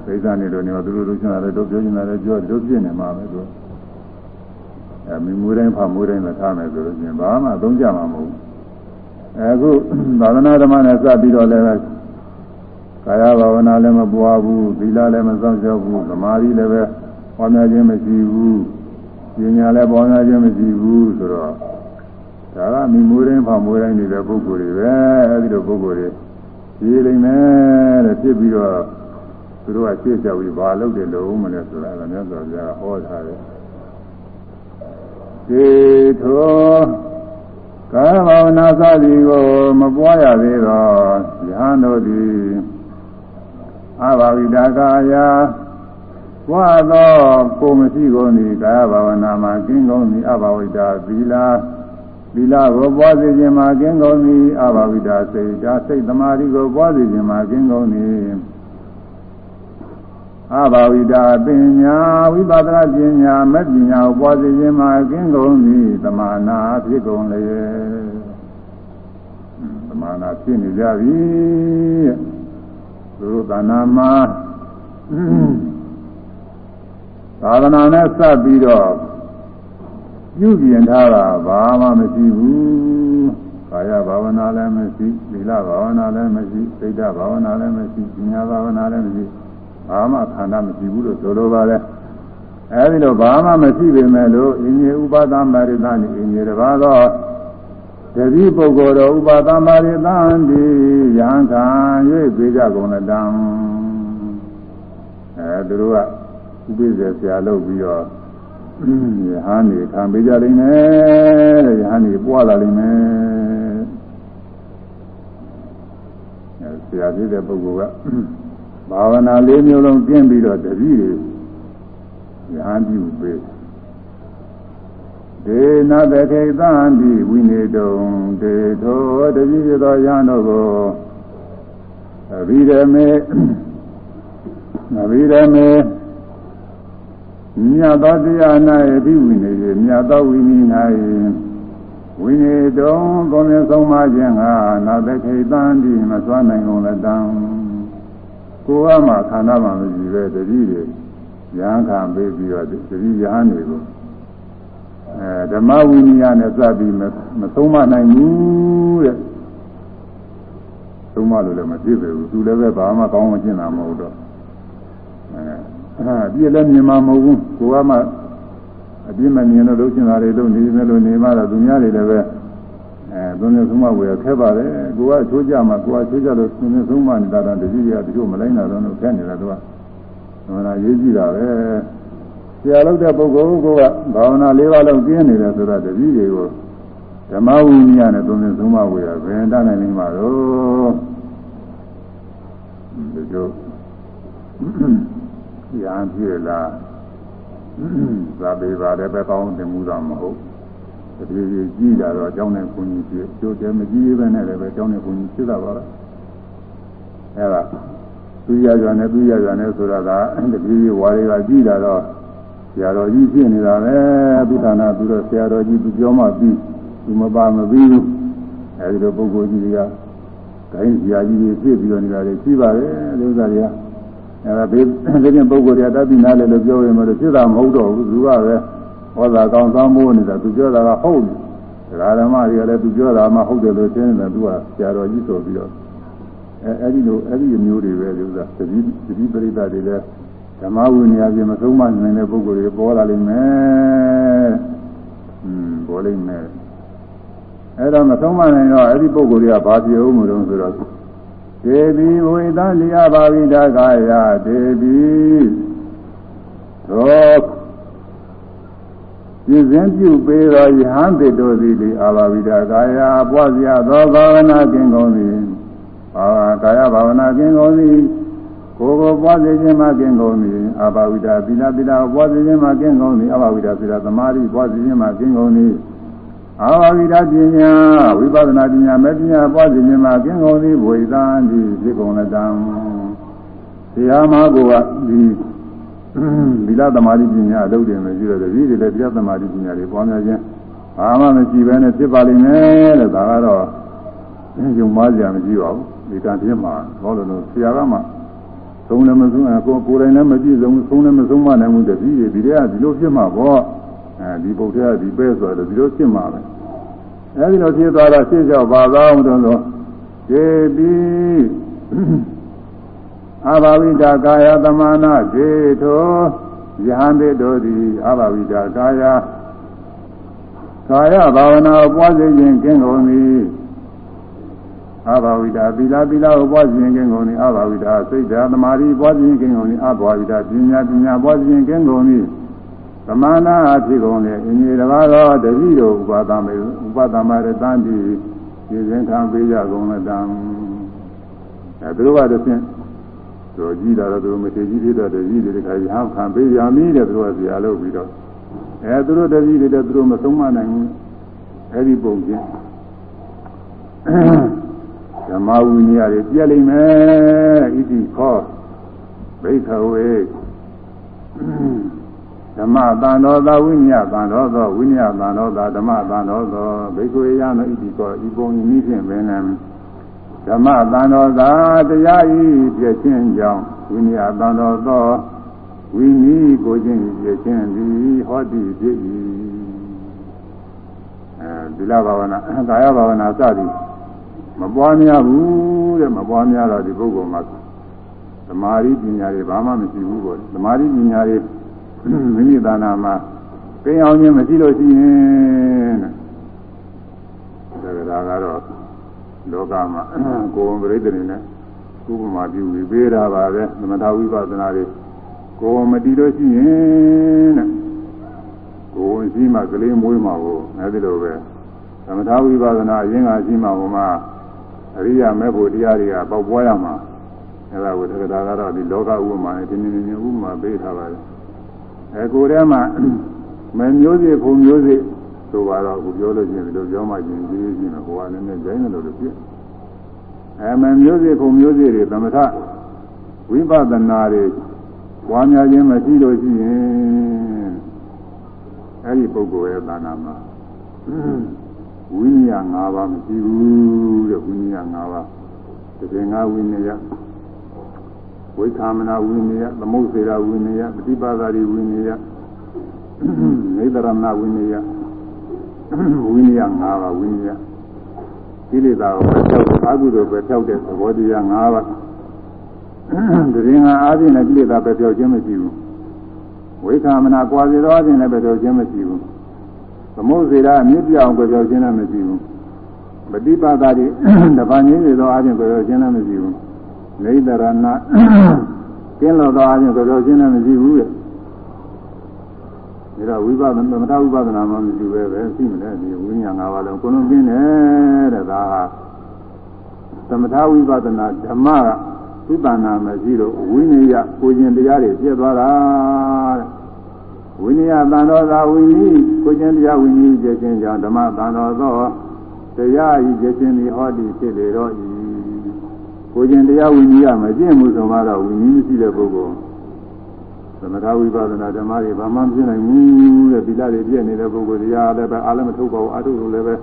သိစ္စာနေလို့နေတော့သူတို့လူချင်းလာတယ်တို့ပြောချင်တာလည်းပြောတို့ပြစ်နေမှာပဲသူအဲမိမွေးတိုင်းဖမွေးတိုင်းလည်းထားမယ်ဆိုလို့ချင်းဘာမှသုံးကြမှာမဟုတ်ဘူးအခုသာသနာဓမ္မနဲ့စပြီးတော့လည်းကာယဘာဝနာလည်းမပွားဘူးသီလလည်းမစောင့်ရှောက်ဘူးသမာဓိလည်းပဲပေါ်များခြင်းမရှိဘူးပညာလည်းပေါ်များခြင်းမရှိဘူးဆိုတော့ ဒါကမိမွေးတိုင်းဖမွေးတိုင်းနေတဲ့ပုဂ္ဂိုလ်တွေပဲအဲဒီလိုပုဂ္ဂိုလ်တွေရေးလိမ့်မယ်တဲ့ဖြစ်ပြီးတော့သူတို့ကရှေ့ကြောက်ပြီးဘာလုပ်တယ်လို့မလဲဆိုတာကမြတ်စွာဘုရားဟောထားတယ်ဒီထိုကာယဘာဝနာစသည်ကိုမပွားရသေးတော့ယဟန်တို့သည်အဘာဝိတာကာယပွားသောကိုမရှိကုန်သည်ကာယဘာဝနာမှာကင်းကုန်သည်အဘာဝိတာသီလာ သီလကိုပွားစေခြင်းမှာကင်းကုန်သည်အဘာဝိတာစိတ်ဓာစိတ်သမာဓိကိုပွားစေခြင်းမှာကင်းကုန်သည်အဘာဝိတာပညာဝိပဿနာပညာမဲ့ပညာကိုပွားစေခြင်းမှာကင်းကုန်သည်သမာနာဖြစ်ကုန်လေသမာနာဖြစ်နေကြပြီသူတို့ကနာမှာသာသနာနဲ့စပ်ပြီးတော့ ပြုပြင်ထားတာဘာမှမရှိဘူးကာယဘာဝနာလည်းမရှိသီလဘာဝနာလည်းမရှိစိတ်ဓာတ်ဘာဝနာလည်းမရှိပညာဘာဝနာလည်းမရှိဘာမှခန္ဓာမရှိဘူးလို့ဆိုလိုပါတယ်အဲဒီလိုဘာမှမရှိပေမဲ့လို့အင်းကြီးဥပါဒမရိသနိအင်းကြီးတပါးသောတတိပုဂ္ဂိုလ်တော်ဥပါဒမရိသံဒီယံခံ၍ပြေကြကုန်လတံအဲသူတို့ကဥပိ္ပဇေဆရာလုပ်ပြီးတော့ ယဟန်နေခံပေးကြလိမ့်မယ်တဲ့ယဟန်နေပွားလာလိမ့်မယ်အဲဆရာဖြစ်တဲ့ပုဂ္ဂိုလ်ကဘာဝနာလေးမျိုးလုံးကျင့်ပြီးတော့တတိတွေယဟန်ပြုပေးဒေနတခေသံဒီဝိနေတုံဒေသောတတိရသောယဟန်တို့ကိုအဘိဓမေအဘိဓမေ မြတ်သောတရား၌အဘိဝိနေရေမြတ်သောဝိနည်း၌ဝိနေတုံကောင်းမြတ်ဆုံးမခြင်းကနာတခေသံဒီမစွမ်းနိုင်ကုန်လည်းတံကိုယ်ကမှခန္ဓာမှမရှိပဲတတိတွေရဟန်းခံပေးပြီးတော့တတိရဟန်းတွေကိုအဲဓမ္မဝိနည်းနဲ့စပ်ပြီးမဆုံးမနိုင်ဘူးတဲ့သုံးမလို့လည်းမဖြစ်ပဲဘူးသူလည်းပဲဘာမှကောင်းမကျင့်တာမဟုတ်တော့အဲ ပြည့်လည်းမြင်မှာမဟုတ်ဘူးကိုကမှအပြည့်မမြင်လို့လုပ်ချင်တာတွေလုပ်နေမယ်လို့နေမှတော့သူများတွေလည်းပဲအဲသုံးမျိုးသုံးမဝယ်ခဲပါတယ်ကိုကချိုးကြမှာကိုကချိုးကြလို့သုံးမျိုးသုံးမနေတာတော့တတိယတချို့မလိုက်တာတော့ခဲနေတာတော့ဟောလာရေးကြည့်တာပဲဆရာလုပ်တဲ့ပုဂ္ဂိုလ်ကဘာဝနာ၄ပါးလုံးကျင်းနေတယ်ဆိုတော့တတိတွေကိုဓမ္မဝိနည်းနဲ့သုံးမျိုးသုံးမဝယ်ရဘယ်တတ်နိုင်လိမ့်မှာတော့ဒီလို ရံပြည့်လားသာပေပါတယ်ပဲကောင်းတင်မှုတော့မဟုတ်တည်းကြီးကြီးလာတော့အကြောင်းနဲ့ဘုန်းကြီးဖြစ်ကျိုးတယ်မကြီးပဲနဲ့လည်းပဲအကြောင်းနဲ့ဘုန်းကြီးဖြစ်တာပါလားအဲဒါသူရကြနဲ့သူရကြနဲ့ဆိုတာကတတိယဝါရီကကြည့်လာတော့ဆရာတော်ကြီးဖြစ်နေတာပဲသူဌာနသူတော့ဆရာတော်ကြီးသူပြောမှပြီးသူမပါမပြီးဘူးအဲဒီလိုပုဂ္ဂိုလ်ကြီးတွေကဂိုင်းဆရာကြီးတွေဖြစ်ပြီးတော့နေတာတွေရှိပါတယ်ဒီဥစ္စာတွေက အဲဒါဒီဒီပြင်ပုဂ္ဂိုလ်တွေကတတ်ပြီးနားလည်လို့ပြောရင်မလို့ဖြစ်တာမဟုတ်တော့ဘူးသူကပဲဟောတာကောင်းဆောင်မိုးနေတာသူပြောတာကဟုတ်တယ်ဒကာဓမ္မတွေကလည်းသူပြောတာမှဟုတ်တယ်လို့ထင်တယ်သူကဆရာတော်ကြီးဆိုပြီးတော့အဲအဲ့ဒီလိုအဲ့ဒီမျိုးတွေပဲဒီဥစ္စာသတိသတိပရိသတ်တွေလည်းဓမ္မဝိနည်းအပြင်မဆုံးမနိုင်တဲ့ပုဂ္ဂိုလ်တွေပေါ်လာလိမ့်မယ်။อืมပေါ်လိမ့်မယ်။အဲ့တော့မဆုံးမနိုင်တော့အဲ့ဒီပုဂ္ဂိုလ်တွေကဘာပြောမှုတုံးဆိုတော့ ဒေဝီဝိသံလျာပါဝိဒကာယဒေဝီသောပြည့်စင်ပြုပေးသောယဟန်တေတို့သည်လေအာဘာဝိဒကာယပွားစရာသောဘာဝနာကင်ကုန်သည်အာကာယဘာဝနာကင်ကုန်သည်ကိုယ်ကိုပွားစေခြင်းမှကင်ကုန်သည်အာဘာဝိဒသီလပိတာပွားစေခြင်းမှကင်ကုန်သည်အာဘာဝိဒသီလသမာဓိပွားစေခြင်းမှကင်ကုန်သည် အာဘာဝိဒပညာဝိပဿနာပညာမဲ့ပညာပွားစေခြင်းမှကင်ကုန်သည်ဘဝိသံဒီဖြစ်ကုန်လက်တံတရားမကိုကဒီသီလသမာဓိပညာအလုပ်တွေမရှိတော့တပည့်တွေလည်းတရားသမာဓိပညာတွေပွားများခြင်းဘာမှမရှိဘဲနဲ့ဖြစ်ပါလိမ့်မယ်တဲ့ဒါကတော့ယုံမှားကြမရှိပါဘူးဒီကံဖြစ်မှာဟောလို့လို့ဆရာကမှသုံးလည်းမဆုံးကိုကိုယ်တိုင်လည်းမပြည့်စုံသုံးလည်းမဆုံးမနိုင်ဘူးတပည့်တွေဒီတည်းကဒီလိုဖြစ်မှာပေါ့ အဲဒီပုဒ်ထဲကဒီပဲဆိုတော့ဒီလိုဖြစ်မှာပဲအဲဒီလိုဖြစ်သွားတော့ရှင်းကြောက်ပါသောတုံးဆိုဒေတိအဘာဝိတာကာယသမနာခြေထောယဟန်တေတို့သည်အဘာဝိတာကာယကာယဘာဝနာပွားစေခြင်းကင်းကုန်သည်အဘာဝိတာသီလသီလကိုပွားခြင်းကင်းကုန်သည်အဘာဝိတာစိတ်ဓာတ်သမာဓိပွားခြင်းကင်းကုန်သည်အဘာဝိတာပညာပညာပွားခြင်းကင်းကုန်သည် သမနာအဖြစ်ကုန်လေအင်းကြီးတပါးသောတတိတို့ဥပါဒမေဥပဒမရတန်တိဒီစဉ်ခံပေးကြကုန်လတံအဲသူတို့ကတည်းကတို့ကြည့်တာတော့သူမထေကြီးဖြစ်တော့တကြီးတွေတခါရဟခံပေးရမည်တဲ့သူတို့ကဇာလုပ်ပြီးတော့အဲသူတို့တကြီးတွေတဲ့သူတို့မဆုံးမနိုင်ဘူးအဲဒီပုံချင်းဓမ္မဝိနည်းတွေပြက်လိမ့်မယ်ဣတိခောဘိခဝေ ဓမ္မတန်တော်သာဝိနည်းတန်တော်သောဝိနည်းတန်တော်သာဓမ္မတန်တော်သောဘိက္ခွေယနောဣတိခောဤပုံဤနည်းဖြင့်ပင်လည်းဓမ္မတန်တော်သာတရားဤပြည့်ခြင်းကြောင့်ဝိနည်းတန်တော်သောဝိနည်းကိုခြင်းပြည့်ခြင်းသည်ဟောတိဖြစ်၏အဲဒီလဘာဝနာကာယဘာဝနာစသည်မပွားများဘူးတဲ့မပွားများတော့ဒီပုဂ္ဂိုလ်မှာသမာဓိပညာတွေဘာမှမရှိဘူးပေါ့သမာဓိပညာတွေ မိမိသာနာမှာကျင်းအောင်ခြင်းမရှိလို့ရှိရင်တဲ့ဒါကတော့လောကမှာကိုယ်ဝံပရိသေတွေနဲ့ဥပမာပြုပြီးပေးတာပါပဲသမထဝိပဿနာတွေကိုယ်ဝံမတည်လို့ရှိရင်တဲ့ကိုယ်ဝံရှိမှကလေးမွေးမှာကိုအဲဒီလိုပဲသမထဝိပဿနာအရင်ကရှိမှဟိုမှာအရိယာမေဖို့တရားတွေကပေါက်ပွားရမှာအဲဒါကိုတက္ကရာကတော့ဒီလောကဥပမာနဲ့ဒီနည်းနည်းဥပမာပေးထားပါတယ် အဲကိုယ်ထဲမှာမမျိုးစေ့ဖုံမျိုးစေ့ဆိုတော့အခုပြောလို့ချင်းဒီလိုပြောမှချင်းဒီလိုချင်းတော့ဟိုကလည်းနည်းနည်းဂျိုင်းတယ်လို့ပြည့်အဲမမျိုးစေ့ဖုံမျိုးစေ့တွေသမထဝိပဿနာတွေပွားများခြင်းမရှိလို့ရှိရင်အဲဒီပုဂ္ဂိုလ်ရဲ့သာနာမှာဝိညာဉ်၅ပါးမရှိဘူးတဲ့ဝိညာဉ်၅ပါးတကယ်ငါဝိညာဉ် ဝိခာမနာဝိနည်းသမုတ်စေရဝိနည်းပฏิပါဒာရီဝိနည်းနေတရဏဝိနည်းဝိနည်း၅ပါးဝိနည်းကိလေသာကိုဖျောက်အာဟုသောပဲဖျောက်တဲ့သဘောတရား၅ပါးတရင်ကအားဖြင့်လည်းကိလေသာပဲဖျောက်ခြင်းမရှိဘူးဝိခာမနာကွာစေသောအားဖြင့်လည်းပဲဖျောက်ခြင်းမရှိဘူးသမုတ်စေရအမြင့်ပြောင်းပဲဖျောက်ခြင်းလည်းမရှိဘူးပฏิပါဒာရီတပန်းကြီးစေသောအားဖြင့်ပဲဖျောက်ခြင်းလည်းမရှိဘူး နေတရဏကျင်းလို့သောအချင်းကိုတော့ရှင်းလည်းမရှိဘူးတဲ့ဒါတော့ဝိပဿနာသမထဝိပဿနာမှမရှိပဲပဲရှိမလဲဒီဝိညာဉ်၅ပါးလုံးကိုလုံးပြင်းတယ်တဲ့ဒါဟာသမထဝိပဿနာဓမ္မကသုတနာမရှိလို့ဝိနည်းကိုကျင်တရားတွေပြည့်သွားတာတဲ့ဝိနနည်းသံတော်သာဝိနည်းကိုကျင့်တရားဝိနည်းကျင့်ကြောင့်ဓမ္မသံတော်သောတရားဤကျင့်သည်ဟောသည်ဖြစ်လေတော့ဤ ကိုကျင့်တရားဝိနည်းကမကျင့်မှုဆိုမှတော့ဝိနည်းမရှိတဲ့ပုဂ္ဂိုလ်သမထဝိပဿနာဓမ္မတွေဘာမှမဖြစ်နိုင်ဘူးတဲ့ဒီလာတွေပြည့်နေတဲ့ပုဂ္ဂိုလ်တရားလည်းပဲအားလည်းမထုတ်ပါဘူးအထုလို့လည်းပဲ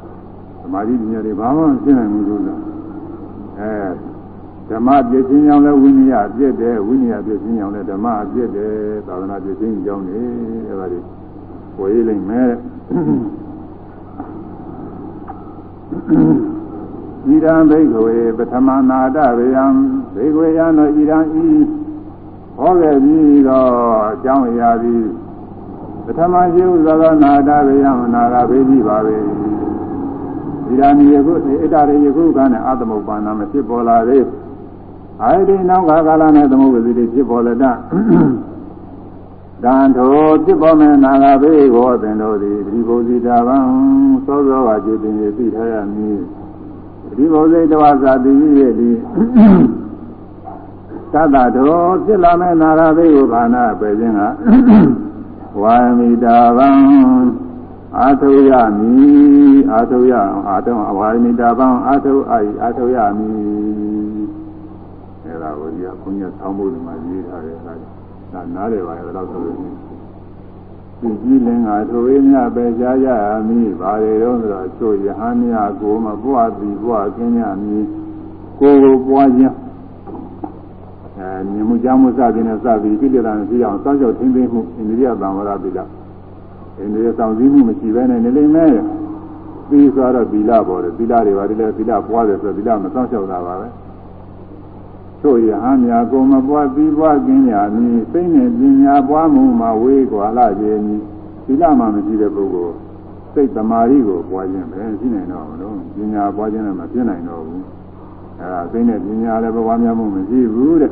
သမာဓိပညာတွေဘာမှမဖြစ်နိုင်ဘူးလို့ဆိုတာအဲဓမ္မပြည့်ခြင်းကြောင့်လည်းဝိနည်းအပြည့်တယ်ဝိနည်းပြည့်ခြင်းကြောင့်လည်းဓမ္မအပြည့်တယ်သာသနာပြည့်ခြင်းကြောင့်နေအဲဒါတွေဝေးလိမ့်မယ် ဣရံဘိက္ခဝေပထမနာတဗယံဘိက္ခဝေယံသောဣရံဤဟောခဲ့ပြီးတော့အကြောင်းအရာသည်ပထမရှိဥသောသောနာတဗယံနာဂဗေတိပါပဲဣရံဤယခုဣတရေယခုကနဲ့အသမုပ္ပန္နမဖြစ်ပေါ်လာသေးအာယတိနောက်ကကာလနဲ့သမုပ္ပစီတွေဖြစ်ပေါ်လက်တတန်ထိုဖြစ်ပေါ်မဲ့နာဂဘေးကိုသင်တို့သည်ပရိဘုဇိတာဗံသောသောကကျေတင်ရသိထားရမည် ပရိဘုဇိတဝဇာတိရဲ့ဒီသတ္တတော်ဖြစ်လာမဲ့နာဂဘေးကိုဘာနာပဲခြင်းကဝါမိတာဗံအာထုရမည်အာထုရအာထုဝါမိတာဗံအာထုအာအာထုရမည်အဲဒါကိုဒီကဘုန်းကြီးဆောင်းဖို့ဒီမှာရေးထားတယ်အဲဒါဒါနားတယ်ပါရဲ့တော့ဆိုရ င်ဒီကြီးလင်္ကာထိုဝိညာပဲကြားရမည်ဘာတွေတော့ဆိုတော့ချို့ယဟန်မြတ်ကိုမပွားပြီးပွားခြင်းညမည်ကိုယ်ကိုပွားခြင်းအဲမြင်မှုကြားမှုစသည်နဲ့စသည်ပြည့်တယ်လားဖြစ်အောင်စောင့်ကြောက်ထင်းသိမှုအိန္ဒိယသံဝရပိလအိန္ဒိယဆောင်စည်းမှုမရှိဘဲနဲ့နေလိမ့်မယ်ပြီးဆိုတော့သီလပေါ်တယ်သီလတွေပါတယ်လေသီလပွားတယ်ဆိုသီလမစောင့်ရှောက်တာပါပဲ သို့ရဟန်းများကိုမပွားပြီးပွားခြင်းညာမည်စိတ်နဲ့ပညာပွားမှုမှာဝေးကွာလာခြင်းမည်သီလမှမရှိတဲ့ပုဂ္ဂိုလ်စိတ်တမာရီကိုပွားခြင်းပဲရှိနိုင်တော့မလို့ပညာပွားခြင်းနဲ့မဖြစ်နိုင်တော့ဘူးအဲဒါစိတ်နဲ့ပညာလည်းပွားများမှုမရှိဘူးတဲ့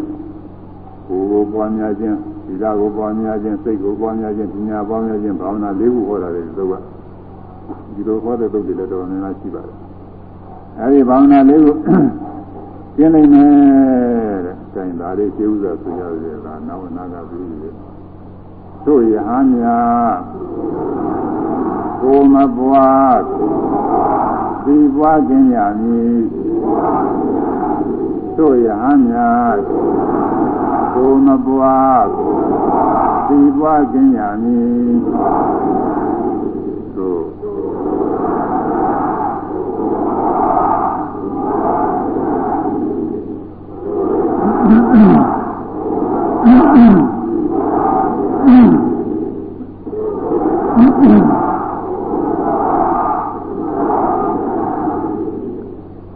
ကိုယ်ကိုပွားများခြင်းသီလကိုပွားများခြင်းစိတ်ကိုပွားများခြင်းပညာပွားများခြင်းဘာဝနာလေးခုဟောတာလေသုတ်ကဒီလိုဟောတဲ့သုတ်တွေလည်းတော်တော်များများရှိပါတယ်အဲဒီဘာဝနာလေးခု ကျင်းနိုင်မယ်တဲ့။ဒါရင်ဒါလေးရှင်းဥစွာဆိုရစေကနောက်နာကပြီးပြီ။တို့ယဟန်များကိုမပွားဒီပွားခြင်းရမည်တို့ယဟန်များကိုမပွားဒီပွားခြင်းရမည်တို့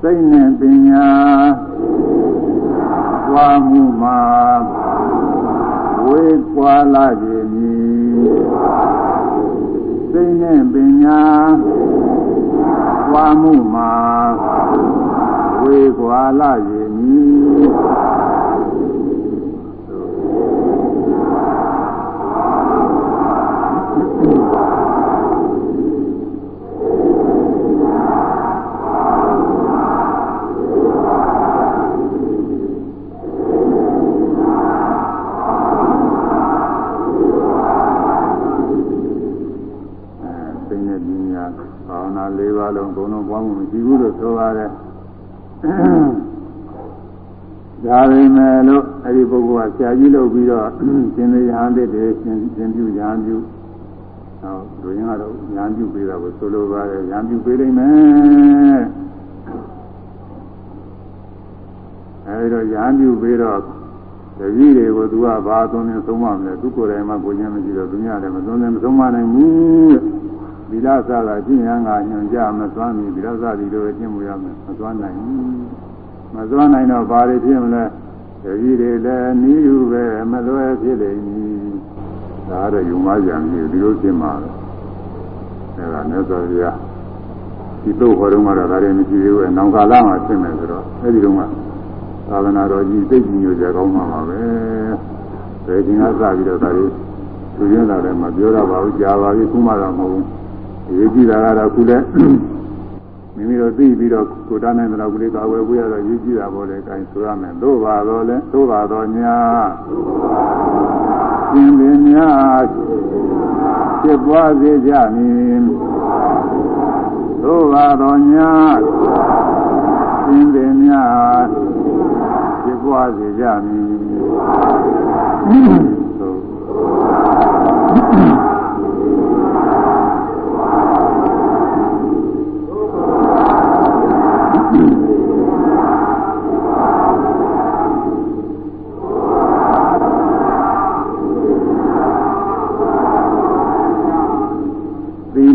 စိတ် နဲ့ပညာပွားမှုမှာဝေးကွာလာခြင်းမည်စိတ်နဲ့ပညာပွားမှုမှာဝေးကွာလာခြင်းမည် လုံးဘုံလုံးပွားမှုမရှိဘူးလို့ဆိုပါတယ်ဒါပေမဲ့လို့အဲ့ဒီပုဂ္ဂိုလ်ကဆရာကြီးလုပ်ပြီးတော့ရှင်သေရဟန်းတဲ့ရှင်ရှင်ပြုရဟန်းပြုဟောလူရင်းကတော့ရဟန်းပြုပေးတာကိုဆိုလိုပါတယ်ရဟန်းပြုပေးနိုင်မယ်အဲဒီတော့ရဟန်းပြုပေးတော့တပည့်တွေကိုသူကဘာသွန်းနေသုံးမမလဲသူကိုယ်တိုင်မှကိုချင်းမရှိတော့သူများလည်းမသွန်းနေမသုံးမနိုင်ဘူးတဲ့ သီလစတာကျင့်ရန်ကညွန်ကြမသွမ်းမီသီလစသည်တို့ကျင့်မှုရမယ်မသွမ်းနိုင်ဘူးမသွမ်းနိုင်တော့ဘာတွေဖြစ်မလဲတတိတွေလည်းနီးယူပဲမလွယ်ဖြစ်လိမ့်မည်ဒါတော့ယူမကြံပြီဒီလိုဖြစ်မှာအဲဒါမြတ်စွာဘုရားဒီတော့ဟောတော့မှတော့ဒါတွေမရှိသေးဘူးနောင်ကာလမှာဖြစ်မယ်ဆိုတော့အဲဒီတော့မှသာသနာတော်ကြီးသိကြည်ညိုကြကောင်းမှာပါပဲဘယ်ချိန်ကစပြီးတော့ဒါတွေသူရင်းလာတယ်မပြောတော့ပါဘူးကြာပါပြီခုမှတော့မဟုတ်ဘူးအ ရေးကြီးတာကတော့ခုလည်းမိမိတို့သိပြီးတော့ကိုတားနိုင်တဲ့လောက်ကလေးကာဝယ်ဖို့ရတော့ရေးကြည့်တာပေါ့လေအဲဒါဆိုရမယ်သို့ပါတော့လဲသို့ပါတော့ညာရှင်ပင်များပွားစေကြမည်သို့ပါတော်ညာသင်ပင်များဖြစ်ပွားစေကြမည်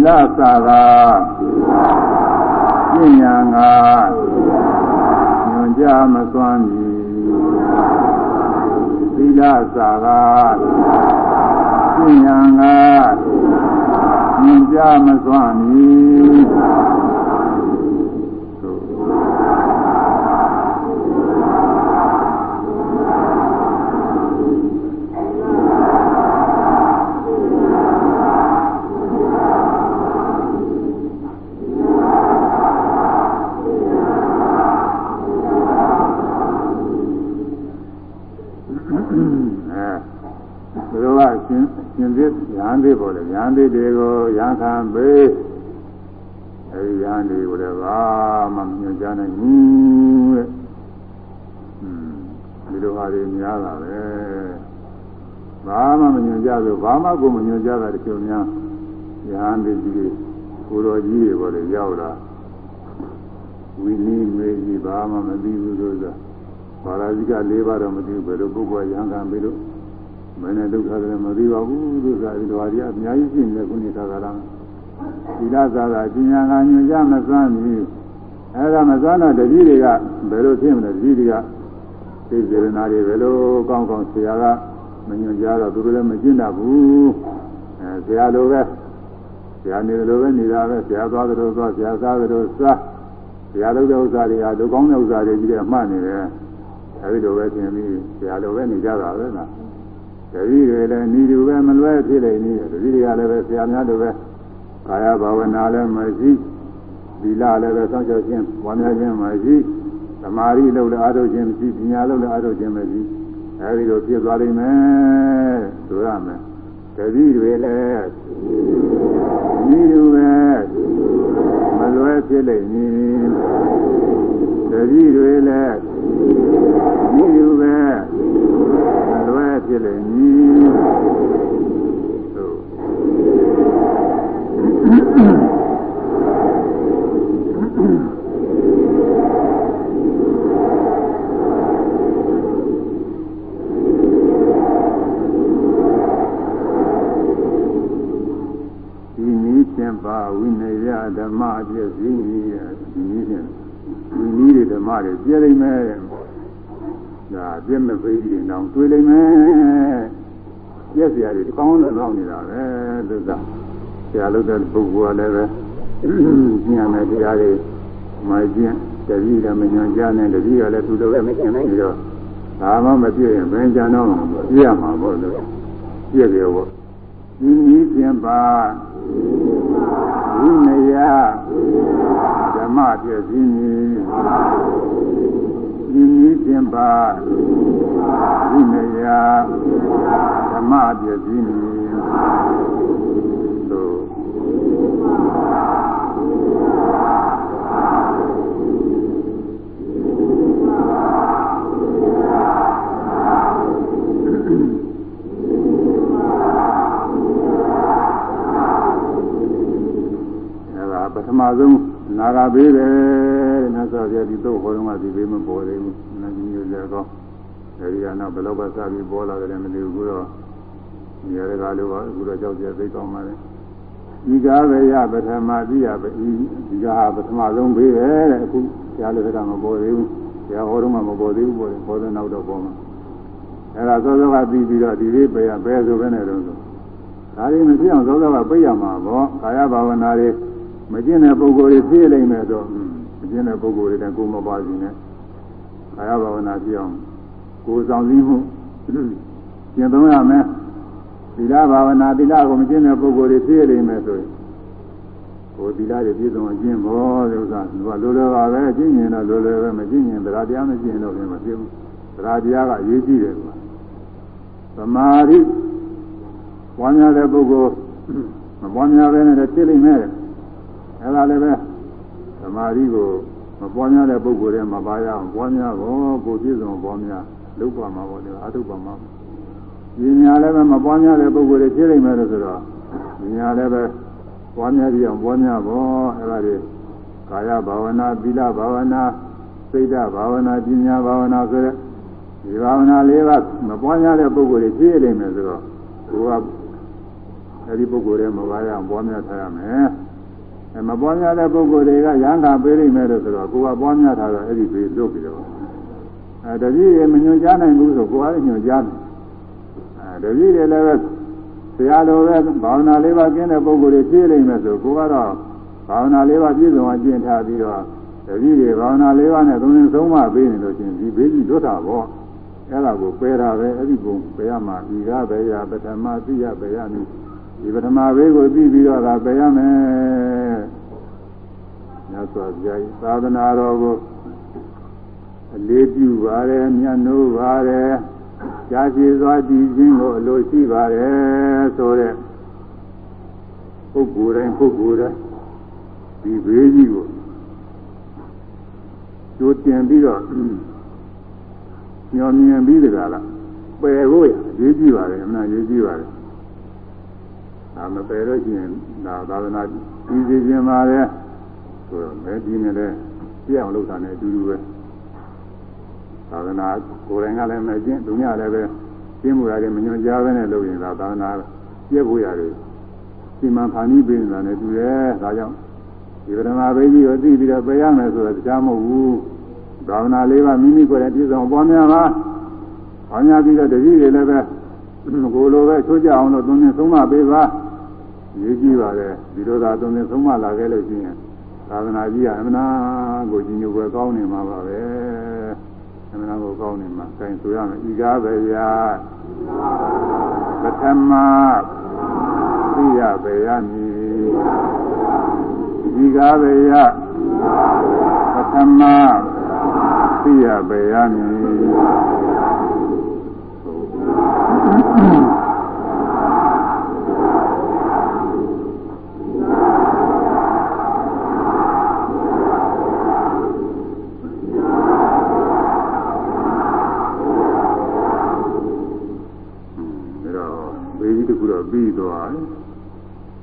လသာသာပညာငါညွန်ကြမသွမ်းမီသီလသာသာပညာငါညွန်ကြမသွမ်းမီ သေးပေါ်လေရဟန်းသေးတွေကိုရဟန်းခံပေးအဲဒီရဟန်းတွေကိုလည်းဘာမှမညွှန်ကြားနိုင်ဘူးတဲ့ဒီလိုဟာတွေများတာပဲဘာမှမညွှန်ကြားဆိုဘာမှကိုမညွှန်ကြားတာတချို့များရဟန်းသေးကြီးကိုတော်ကြီးတွေပေါ်လေရောက်လာဝိနည်းမေကြီးဘာမှမသိဘူးဆိုတော့ဘာသာဇိက၄ပါးတော့မသိဘူးဘယ်လိုပုဂ္ဂိုလ်ရဟန်းခံပြီးလို့ မင်းနဲ့ဒုက္ခတွေမသိပါဘူးဒုက္ခတွေတော်ရည်အများကြီးရှိနေခုနေတာကလားဒီလားသာသာပညာကညွှန်ကြားမစမ်းဘူးအဲဒါမစမ်းတော့တတိတွေကဘယ်လိုဖြစ်မလဲတတိတွေကသိစေရနာတွေဘယ်လိုကောင်းကောင်းဆရာကမညွှန်ကြားတော့သူတို့လည်းမကျင့်တတ်ဘူးအဲဆရာလိုပဲဆရာနေလိုပဲနေတာပဲဆရာသွားတယ်လို့သွားဆရာစားတယ်လို့စားဆရာလုပ်တဲ့ဥစ္စာတွေကလူကောင်းတဲ့ဥစ္စာတွေကြီးတယ်မှတ်နေတယ်အဲဒီလိုပဲသင်ပြီးဆရာလိုပဲနေကြတာပဲလား တတိတွေလည်းဤသူပဲမလွဲဖြစ်နေနေတတိတွေကလည်းပဲဆရာများတို့ပဲကာယဘာဝနာလည်းမရှိသီလလည်းပဲစောင့်ရှောက်ခြင်းဝါများခြင်းမရှိသမာဓိလို့လည်းအားထုတ်ခြင်းမရှိပညာလို့လည်းအားထုတ်ခြင်းမရှိအဲဒီလိုဖြစ်သွားလိမ့်မယ်ဆိုရမယ်တတိတွေလည်းဤသူပဲမလွဲဖြစ်နေနေတတိတွေလည်းဤသူပဲ လွဲဖြစ်လေမည်သို့ဒီနည်းဖြင့်ပါဝိနည်းဓမ္မအပြည့်စည်းနည်းဒီနည်းဖြင့်ဒီနည်းတွေဓမ္မတွေပြည့်လိမ့်မယ် ဒါပြည့်မဲ့ပိဋိတောင်တွေ့လိမ့်မယ်ပြည့်စရာတွေကောင်းတဲ့လောက်နေတာပဲသုသာဆရာလုပ်တဲ့ပုဂ္ဂိုလ်ကလည်းပဲညံမဲ့တရားတွေမိုက်ကျင်းတတိလည်းမညွန်ကြားနဲ့တတိကလည်းသူတို့လည်းမကျင်နိုင်ပြီးတော့ဒါမှမပြည့်ရင်ဘယ်ကြံတော့ပြည့်ရမှာပေါ့လို့ပြည့်တယ်ပေါ့ဒီနည်းပြန်ပါဒီနေရဓမ္မပြည့်စည် ဤနည်းဖြင့်ပါဒီနေရာဓမ္မပြည့်စည်မည်သို့ပထမဆုံးနာဂဘေးပဲန တ်စွာဘုရားဒီတော့ဟောတော့ဒီဘေးမပေါ်သေးဘူးနတ်ကြီးမျိုးလည်းကောအဲဒီကနောက်ဘယ်တော့ပဲစပြီးပေါ်လာတယ်မသိဘူးခုတော့နေရာကလို့ပါအခုတော့ကြောက်ကြသိကောင်းပါလေဒီကားပဲရပထမသိရပဲဒီကားပထမဆုံးဘေးပဲတဲ့အခုဘုရားလည်းကမပေါ်သေးဘူးဘုရားဟောတော့မှမပေါ်သေးဘူးပေါ်တယ်ပေါ်တဲ့နောက်တော့ပေါ်မှာအဲဒါသောသောကပြီးပြီးတော့ဒီလေးပဲရပဲဆိုပဲနဲ့တော့ဆိုဒါတွေမဖြစ်အောင်သောသောကပြရမှာပေါ့ကာယဘာဝနာတွေမကျင့်တဲ့ပုဂ္ဂိုလ်တွေဖြစ်လိမ့်မယ်ဆို မကျင့်တဲ့ပုဂ္ဂိုလ်တွေတကိုမပါစီနဲ့ကာယဘာဝနာပြအောင်ကိုယ်ဆောင်စည်းမှုကျင့်သုံးရမယ်သီလဘာဝနာသီလကိုမကျင့်တဲ့ပုဂ္ဂိုလ်တွေဖြစ်လိမ့်မယ်ဆိုရင်ကိုယ်သီလတွေပြည့်စုံအကျင့်ဘောတဲ့ဥစ္စာသူကလိုလိုပါပဲကျင့်ရင်တော့လိုလိုပဲမကျင့်ရင်တရားတရားမကျင့်တော့လည်းမဖြစ်ဘူးတရားတရားကအရေးကြီးတယ်ကွာသမာဓိဝါညာတဲ့ပုဂ္ဂိုလ်မပွားများပဲနဲ့ဖြစ်လိမ့်မယ်အဲဒါလည်းပဲသ မာဓိကိုမပွားများတဲ့ပုဂ္ဂိုလ်တွေမပါရအောင်ပွားများကိုကိုပြည့်စုံပွားများလုပ်ပါမှာပေါ့လေအထုပ်ပါမှာဒီညာလည်းပဲမပွားများတဲ့ပုဂ္ဂိုလ်တွေဖြစ်လိမ့်မယ်လို့ဆိုတော့ဒီညာလည်းပဲပွားများကြည့်အောင်ပွားများပေါ့အဲဒါတွေကာယဘာဝနာသီလဘာဝနာစိတ်ဓာဘာဝနာပညာဘာဝနာဆိုတဲ့ဒီဘာဝနာလေးပါမပွားများတဲ့ပုဂ္ဂိုလ်တွေဖြစ်လိမ့်မယ်ဆိုတော့ကိုကအဲဒီပုဂ္ဂိုလ်တွေမပါရအောင်ပွားများထားရမယ်အဲ မပွားများတဲ့ပုဂ္ဂိုလ်တွေကရဟန္တာပေးလိမ့်မယ်လို့ဆိုတော့ကိုကပွားများထားတော့အဲ့ဒီပေးလွတ်ပြီးတော့အဲတတိယမညွန်ကြားနိုင်ဘူးဆိုကိုကလည်းညွန်ကြားတယ်အဲတတိယလည်းပဲဆရာတော်ပဲဘာဝနာလေးပါးကျင်းတဲ့ပုဂ္ဂိုလ်တွေဖြည့်လိမ့်မယ်ဆိုကိုကတော့ဘာဝနာလေးပါးပြည့်စုံအောင်ကျင့်ထားပြီးတော့တတိယဘာဝနာလေးပါးနဲ့သုံးရင်သုံးမှပေးနေလို့ချင်းဒီဘေးကြီးလွတ်တာပေါ့အဲ့ဒါကိုပယ်တာပဲအဲ့ဒီပုံပယ်ရမှာဒီကပဲရပထမသိရပယ်ရမည် ဒီပထမဘေးကိုသိပြီးတော့ဒါပယ်ရမယ်ညစွာပြားသာသနာတော်ကိုအလေးပြုပါတယ်မြတ်နိုးပါတယ်ကြာရှည်စွာတည်ခြင်းကိုအလိုရှိပါတယ်ဆိုတဲ့ပုဂ္ဂိုလ်တိုင်းပုဂ္ဂိုလ်တိုင်းဒီဘေးကြီးကိုကျိုးတင်ပြီးတော့ညော်မြင်ပြီးတကလားပယ်ဖို့ရရေးကြည့်ပါလေအမှန်ရေးကြည့်ပါလေ ဒါမပယ်လို့ရှိရင်ဒါသာသနာကြီးစီခြင်းပါလေဆိုတော့မဲဒီနဲ့လည်းပြအောင်လုပ်တာနဲ့အတူတူပဲသာသနာကိုယ်တိုင်ကလည်းမကျင့်သူများလည်းပဲကျင့်မှုရတယ်မညွှန်ကြားပဲနဲ့လုပ်ရင်ဒါသာသနာပြည့်ဖို့ရတယ်စီမံဖန်တီးပေးနေတာနဲ့တူတယ်ဒါကြောင့်ဒီပရမဘိကြီးကိုသိပြီးတော့ပယ်ရမယ်ဆိုတော့တရားမဟုတ်ဘူးဘာဝနာလေးပါမိမိကိုယ်နဲ့ပြည့်စုံပွားများပါ။ဘာများပြီးတော့တတိတွေလည်းပဲကိုလိုပဲချိုးကြအောင်လို့သုံးနေသုံးမပေးပါ။ ရေးကြည့်ပါလေဒီလိုသာသုံးနေသုံးမလာခဲ့လို့ရှိရင်သာသနာကြီးကအမှန်ကိုကြီးညိုပဲကောင်းနေမှာပါပဲ။အမှန်ကိုကောင်းနေမှာ။အဲဆိုရမယ်ဤကားပဲရာပထမသိရပဲရမည်။ဤကားပဲရာပထမသိရပေရမည်ဘေးကြီးတစ်ခုတော့ပြီးသွားတယ်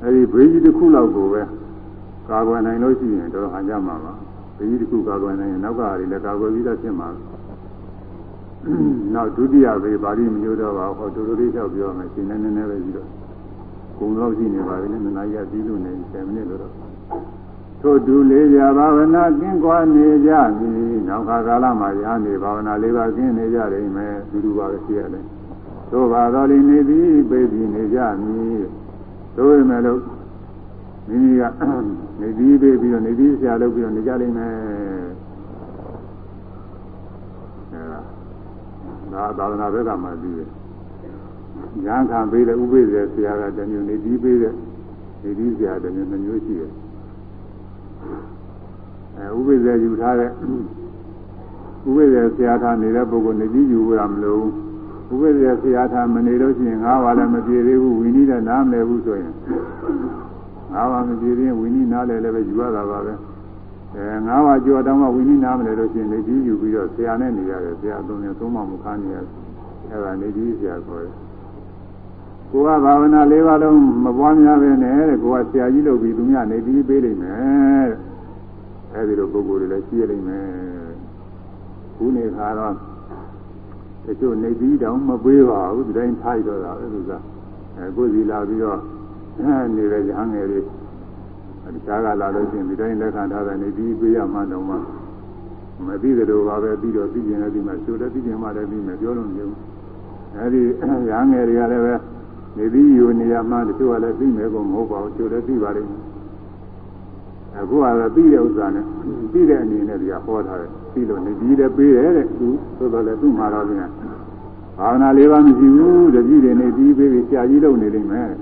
အဲဒီ ဘေးကြီးတစ်ခုလောက်ကိုပဲကာကွယ်နိုင်လို့ရှိရင်တော့ဟန်ကြမှာပါဘေးကြီးတစ်ခုကာကွယ်နိုင်ရင်နောက်ကဟာတွေလည်းကာကွယ်ပြီးသားဖြစ်မှာနောက်ဒုတိယဘေးပါဠိမမျိုးတော့ပါဟောတူတူလေးလျှောက်ပြောမယ်ရှင်နေနေနေပဲပြီးတော့ဂုံတော့ရှိနေပါပြီနဲ့နာရီပြီးလို့နေ10မိနစ်လို့တော့ထို့တူလေးကြဘာဝနာကျင့်ကွာနေကြပြီနောက်ခါကာလမှာရဟန်းနေဘာဝနာလေးပါကျင့်နေကြတယ်မယ်ဒူဒူပါပဲရှိရတယ်သို့ပါတော်လီနေသည်ပြေးပြီးနေကြမည်သို့ပေမဲ့လို့ မိမိကနေပြီးပြီးပြီးတော့နေပြီးဆရာလုပ်ပြီးတော့နေကြလိမ့်မယ်အဲဒါသာသနာ့ဘက်ကမှပြီးတယ်ရဟန်းခံပေးတဲ့ဥပိ္ပဇေဆရာကတမျိုးနေပြီးပေးတဲ့နေပြီးဆရာတမျိုးနှမျိုးရှိတယ်အဲဥပိ္ပဇေယူထားတဲ့ဥပိ္ပဇေဆရာထားနေတဲ့ပုဂ္ဂိုလ်နေပြီးယူရမလို့ဥပိ္ပဇေဆရာထားမနေလို့ရှိရင်ငါးပါးလည်းမပြေသေးဘူးဝိနည်းနဲ့နားမလည်ဘူးဆိုရင် ငါးပါးမပြေသေးရင်ဝိနည်းနားလည်လည်းပဲယူရတာပါပဲအဲငါးပါးကြောတောင်းမှဝိနည်းနားမလည်လို့ရှိရင်နေပြီးယူပြီးတော့ဆရာနဲ့နေရတယ်ဆရာသုံးနေသုံးမှမခါနေရတယ်အဲဒါနေပြီးဆရာခေါ်တယ်ကိုကဘာဝနာ၄ပါးလုံးမပွားများပဲနဲ့တဲ့ကိုကဆရာကြီးလုပ်ပြီးသူများနေပြီးပေးလိမ့်မယ်တဲ့အဲဒီလိုပုဂ္ဂိုလ်တွေလည်းရှိရလိမ့်မယ်ခုနေခါတော့တချို့နေပြီးတောင်မပေးပါဘူးဒီတိုင်းထားရတော့တာပဲသူကအဲကိုယ်စီလာပြီးတော့ နေတဲ့ရဟန်းငယ်တွေဒီကားကလာလို့ရှိရင်ဒီတိုင်းလက်ခံထားတယ်နေပြီးပေးရမှတော့မှမသိတယ်လို့ပါပဲပြီးတော့ပြီးကျင်လည်းပြီးမှချိုးလည်းပြီးကျင်မှလည်းပြီးမှပြောလို့မရဘူးအဲဒီရဟန်းငယ်တွေကလည်းပဲနေပြီးယူနေရမှတချို့ကလည်းပြီးမယ်ကောမဟုတ်ပါဘူးချိုးလည်းပြီးပါလိမ့်မယ်အခုကတော့ပြီးတဲ့ဥစ္စာနဲ့ပြီးတဲ့အနေနဲ့ဒီကဟောထားတယ်ပြီးလို့နေပြီးလည်းပေးတယ်တဲ့သူသို့တော်လည်းသူ့မှာတော့ပြန်ဘာဝနာလေးပါမရှိဘူးတတိတွေနေပြီးပေးပြီးဆရာကြီးလုပ်နေလိမ့်မယ်တ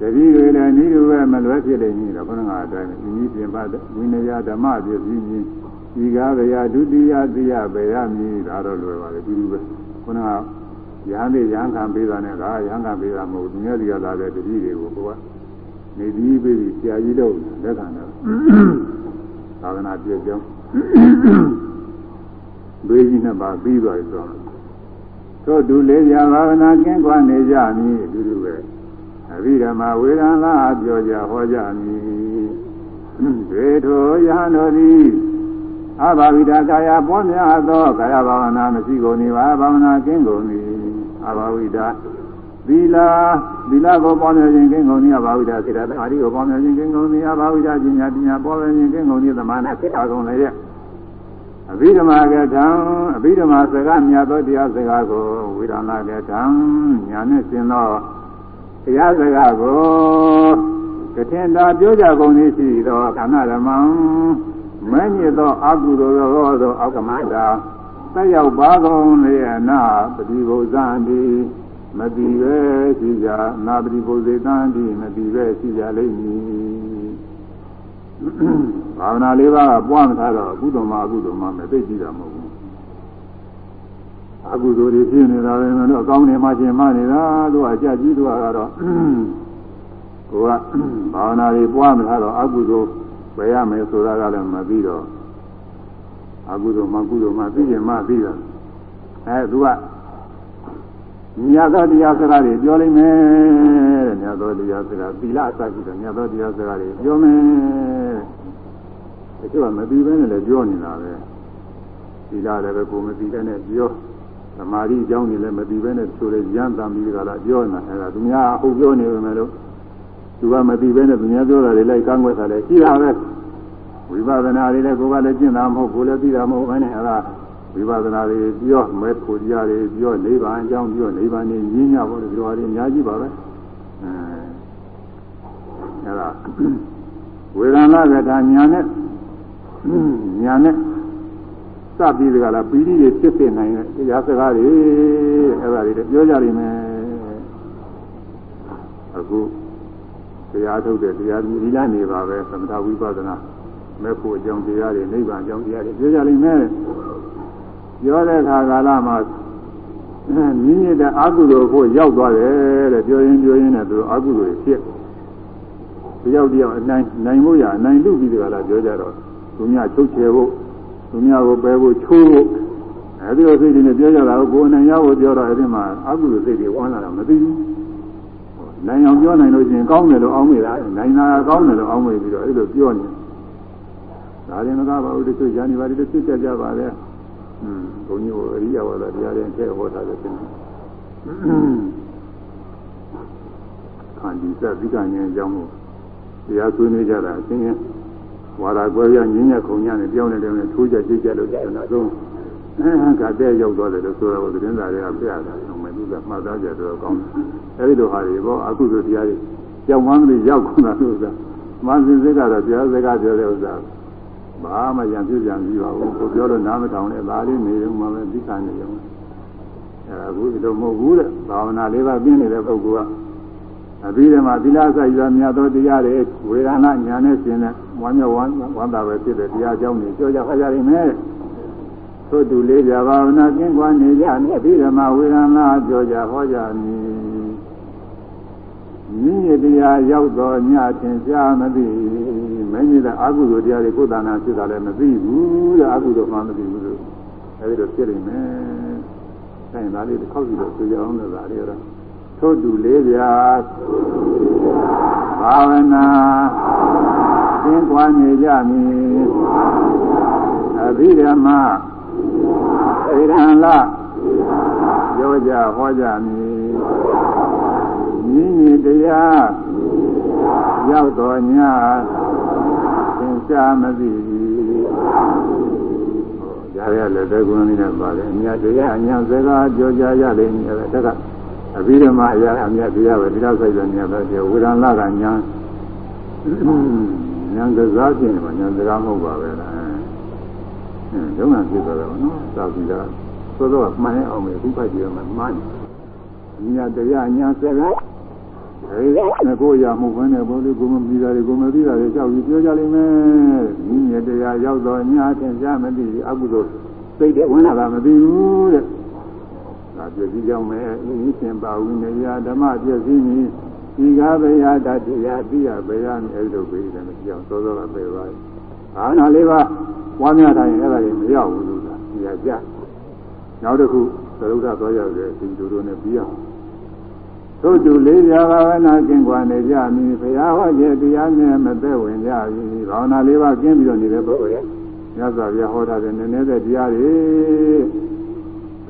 တိတွေလည်းဤလိုပဲမလွဲဖြစ်လိမ့်မည်တော့ဘုရားအတိုင်းဒီနည်းပြင်ပါဝိနည်းဓမ္မပြည့်စည်ခြင်းဒီကားဗျာဒုတိယသိယဘေရမည်ဒါတော့လွယ်ပါလေဒီလိုပဲခုနကရဟန်းတွေရဟန်းခံပေးတာနဲ့ကရဟန်းခံပေးတာမဟုတ်ဘူးသူများစီကလာတဲ့တတိတွေကိုကိုကနေပြီးပြီးဆရာကြီးတို့လက်ခံတော့သာသနာပြည့်ကြောင်းဘေးကြီးနှစ်ပါးပြီးသွားပြီဆိုတော့တို့ဒုလေးရာဘာဝနာကျင့်ကြွနေကြမည်အတူတူပဲ အဘိဓမ္မာဝေဒနာပြောကြဟောကြမည်ဒေထိုယဟန်တို့သည်အဘာဝိဒကာယပွားများသောကာယဘာဝနာမရှိကုန်နေပါဘာဝနာကျင့်ကုန်သည်အဘာဝိဒသီလာသီလကိုပွားများခြင်းကျင့်ကုန်သည်အဘာဝိဒစေတအာရိကိုပွားများခြင်းကျင့်ကုန်သည်အဘာဝိဒပညာပညာပွားများခြင်းကျင့်ကုန်သည်သမာနာစေတကုန်လည်းရဲ့အဘိဓမ္မာကထံအဘိဓမ္မာစကားမြတ်သောတရားစကားကိုဝိရဏကထံညာနဲ့ရှင်းသောတ ရားစကားကိုကထင်သာပြောကြကုန်သည်ရှိသောခန္ဓာဓမ္မမင်းမြစ်သောအကုသိုလ်သောသောအောက်ကမတာသက်ရောက်ပါကုန်လေအနာပฏิဘုဇံတိမတိပဲရှိကြနာပฏิဘုဇေတံတိမတိပဲရှိကြလိမ့်မည်ဘာဝနာလေးပါးကပွားမထားတော့အကုသိုလ်မှာအကုသိုလ်မှာမသိကြည့်တာမဟုတ်ဘူး အကုသိုလ်တွေဖြစ်နေတာပဲမလို့အကောင်းတွေမှရှင်မနေတာသူကအကြကြီးသူကတော့ကိုကဘာဝနာတွေပွားမထားတော့အကုသိုလ်ပဲရမယ်ဆိုတာကလည်းမပြီးတော့အကုသိုလ်မှကုသိုလ်မှသိရင်မှပြီးတော့အဲသူကမြတ်သောတရားစကားတွေပြောလိမ့်မယ်တဲ့မြတ်သောတရားစကားသီလအစရှိတဲ့မြတ်သောတရားစကားတွေပြောမယ်တချို့ကမပြီးဘဲနဲ့လည်းပြောနေတာပဲသီလလည်းပဲကိုမပြီးတဲ့နဲ့ပြော သမာဓိအကြောင်းတွေလည်းမပြီးဘဲနဲ့ဆိုလေရမ်းတမ်းပြီးကြလားပြောနေတာအဲဒါသူများအဟုတ်ပြောနေပေမဲ့လို့သူကမပြီးဘဲနဲ့သူများပြောတာတွေလိုက်ကန့်ကွက်တာလည်းရှိတာပဲဝိပဿနာတွေလည်းကိုယ်ကလည်းကျင့်တာမဟုတ်ကိုယ်လည်းသိတာမဟုတ်ဘဲနဲ့အဲဒါဝိပဿနာတွေပြောမဲ့ဖို့တရားတွေပြောနိဗ္ဗာန်အကြောင်းပြောနိဗ္ဗာန်ကြီးညညဖို့ဒီလိုဟာတွေအများကြီးပါပဲအဲဒါဝေဒနာကထာညာနဲ့ညာနဲ့ စပြီးကြလားပီတိတွေဖြစ်ဖြစ်နိုင်တဲ့တရားစကားတွေအဲဒါတွေပြောကြလိမ့်မယ်အခုတရားထုတ်တဲ့တရားဒီလားနေပါပဲသမထဝိပဿနာမဲ့ဖို့အကြောင်းတရားတွေနိဗ္ဗာန်အကြောင်းတရားတွေပြောကြလိမ့်မယ်ပြောတဲ့အခါကာလမှာမြင့်မြင့်တဲ့အကုသိုလ်ဖို့ရောက်သွားတယ်တဲ့ပြောရင်ပြောရင်လည်းသူအကုသိုလ်ဖြစ်တယောက်တယောက်အနိုင်နိုင်ဖို့ရအနိုင်လူပြီးတကလားပြောကြတော့သူများချုပ်ချယ်ဖို့ သူများကိုပယ်ဖို့ချိုးဖို့အဲဒီလိုစိတ်တွေနဲ့ပြောကြတာကိုကိုယ်နိုင်ရဖို့ပြောတော့အဲဒီမှာအကုသိုလ်စိတ်တွေဝမ်းလာတာမသိဘူးနိုင်အောင်ပြောနိုင်လို့ရှိရင်ကောင်းတယ်လို့အောင်းမိတာနိုင်တာကောင်းတယ်လို့အောင်းမိပြီးတော့အဲဒီလိုပြောနေဒါရင်မကပါဘူးတချို့ဉာဏ်တွေပါတွေသိကြကြပါလေဘုန်းကြီးကအရိယဝါဒတရားတွေထည့်ဟောထားတယ်ဖြစ်နေခန္ဒီသတိကဉာဏ်အကြောင်းကိုတရားဆွေးနွေးကြတာအချင်းချင်း ဝါဒကွဲပြညင်းညက်ခုံညနဲ့ပြောင်းနေတယ်နဲ့ထိုးကြကြည့်ကြလို့ကျွန်တော်ဆုံးကတဲ့ရောက်သွားတယ်လို့ဆိုတော့သတင်းစာတွေကပြတာ။မင်းကမှတ်သားကြတော့ကောင်းတယ်။အဲဒီလိုဟာတွေပေါ့အခုဆိုတရားတွေကြောင်ဝမ်းတွေရောက်ကုန်တာလို့ဆိုတာ။မှန်စင်စိတ်ကတော့တရားစကားပြောတဲ့ဥစ္စာဘာမှရံပြပြန်ပြီးပါဘူးကိုပြောလို့နားမထောင်နဲ့ဒါလေးနေရုံမှပဲသိခံနေရုံအဲအခုဒီလိုမဟုတ်ဘူးတဲ့ဘာဝနာလေးပါပြင်းနေတဲ့ပုဂ္ဂိုလ်က အပြီးတမှာသီလဆိုင်ရာမြတ်သောတရားတွေဝေဒနာညာနဲ့ရှင်တဲ့ဝမ်းမြောက်ဝမ်းဝမ်းသာပဲဖြစ်တဲ့တရားကြောင့်နေကြောကြခါကြရမယ်သို့တူလေးပြဘာဝနာကျင့်ကြွနေကြနေအပြီးတမှာဝေဒနာကြောကြဟောကြမည်မြင့်မြတ်တရားရောက်တော်ညထင်ရှားမသိမင်းကြီးတဲ့အကုသိုလ်တရားတွေကိုယ်တဏ္ဍာဖြစ်တာလည်းမသိဘူးတဲ့အကုသိုလ်မှမသိဘူးလို့အဲဒီလိုဖြစ်နေမယ်။အဲဒါလေးတစ်ခေါက်ကြည့်တော့သိကြအောင်လို့ဒါလေးတော့ ထို့တူလေးပြာဘာဝနာသင်္ကွာနေကြမည်အဘိဓမ္မာဧရံလပြောကြဟောကြမည်မြင့်မြင့်တရားရောက်တော်ညသင်္ချာမသိဘူးကြားရလည်းတဲ့ကုဏလေးနဲ့ပါတယ်အများတရားအညာစကားပြောကြရလိမ့်မယ်တက္က အဘိဓမ္မာအရာအမြတ်တရားပဲဒီတော့ဆိုင်တဲ့မြတ်ပဲဒီဝေဒနာကညာညာကစားခြင်းမှာညာစကားမဟုတ်ပါပဲလားအဲဒုက္ခဖြစ်သွားတယ်နော်သာပြီးတော့သို့တော့မှန်အောင်မယ်အခုဖတ်ကြည့်ရမှာမှန်ညာတရားညာစကားအဲဒီကိုရမှုခွင့်နဲ့ဘောလေးကိုမပြီးတာတွေကိုမပြီးတာတွေကြောက်ပြီးပြောကြလိမ့်မယ်။ညီမြတရားရောက်တော့ညာထင်ရှားမသိအကုသိုလ်စိတ်တဲ့ဝင်လာတာမသိဘူးတဲ့။ဒါ ပြည့်စည်ကြောင်းမဲ့အင်းရှင်ပါဝိနည်းဓမ္မပြည့်စည်နည်းဒီကဘယတတရားသိရဘယနဲ့အဲ့လိုပြီးတယ်မပြောင်းစောစောကပြေပါဘာနာလေးပါဝါများတိုင်းအဲ့ဒါတွေမရောက်ဘူးလို့သာဒီကကြနောက်တစ်ခုသရုပ်ထသွားရတဲ့အချိန်တို့တို့နဲ့ပြီးအောင်သို့သူလေးပြာဘာဝနာကျင့်ကြွနေကြမည်ဘုရားဟောခြင်းတရားနဲ့မသက်ဝင်ကြပြီဘာဝနာလေးပါကျင့်ပြီးတော့နေတဲ့ပုဂ္ဂိုလ်ရဲ့မြတ်စွာဘုရားဟောထားတဲ့နည်းနည်းတဲ့တရားတွေ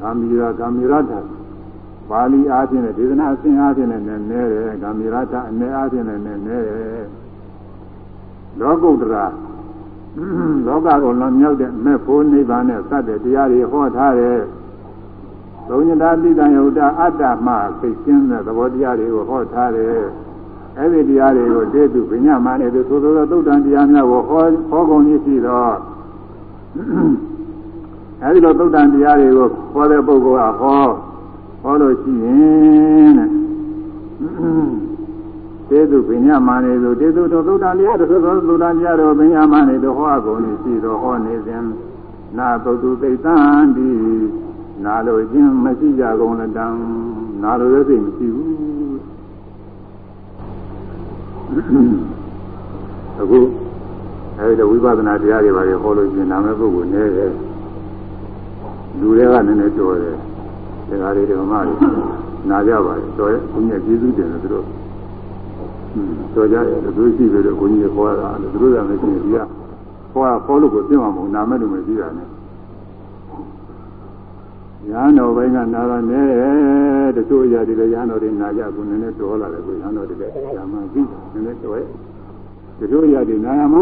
ကာမီရာကာမီရတ္ထပါဠိအားဖြင့်နဲ့ဒေသနာအစဉ်အားဖြင့်နဲ့နည်းနည်းတယ်ကာမီရတ္ထအနေအားဖြင့်နဲ့နည်းနည်းတယ်လောကုတ္တရာလောကကိုလွန်မြောက်တဲ့မဲ့ဖို့နိဗ္ဗာန်နဲ့စတဲ့တရားတွေဟောထားတဲ့သုံးညတာတိတံယုတ်တအတ္တမှသိရှင်းတဲ့သဘောတရားတွေကိုဟောထားတယ်အဲ့ဒီတရားတွေကိုတေတုပညာမနဲ့သူသို့သောသုတ်တန်တရားများကိုဟောဟောကုန်ရှိတော့ အဲဒီလိုသုတ်တန်တရားတွေကိုဟောတဲ့ပုဂ္ဂိုလ်ကဟောဟောလို့ရှိရင်တဲ့တေတုပညာမနဲ့သူတေတုတို့သုတ်တန်တရားတို့သောသုတ်တန်တရားတို့ပညာမနဲ့သူဟောကုန်ရှိတော့ဟောနေစဉ်နာသုတ်တုသိတံဒီနာလို့ခြင်းမရှိကြကုန်လတံနာလို့လည်းစိတ်မရှိဘူးအခုအဲဒီဝိပဿနာတရားတွေပါလေဟောလို့ရှင်နာမဲ့ပုဂ္ဂိုလ်နည်းတယ် လူတွေကနည်းနည်းတော်တယ်ဒါကြတွေဓမ္မတွေနာကြပါလေတော်ရဲ့ဘုရားကျေးဇူးတင်တယ်သူတို့တော်ကြတယ်သူတို့ရှိပြီးတော့ဘုန်းကြီးခေါ်တာသူတို့ကလည်းရှင်ဒီကခေါ်ခေါ်လို့ကိုပြင်းမှာမဟုတ်နာမဲ့လူမရှိတာနဲ့ညာတော်ဘိုင်းကနာတော့နဲတချို့အရာတွေလည်းညာတော်တွေနာကြဘူးနည်းနည်းတော်လာတယ်ကိုညာတော်တွေလည်းညာမှသိတယ်နည်းနည်းတော်ရဲ့တချို့အရာတွေနာရမှ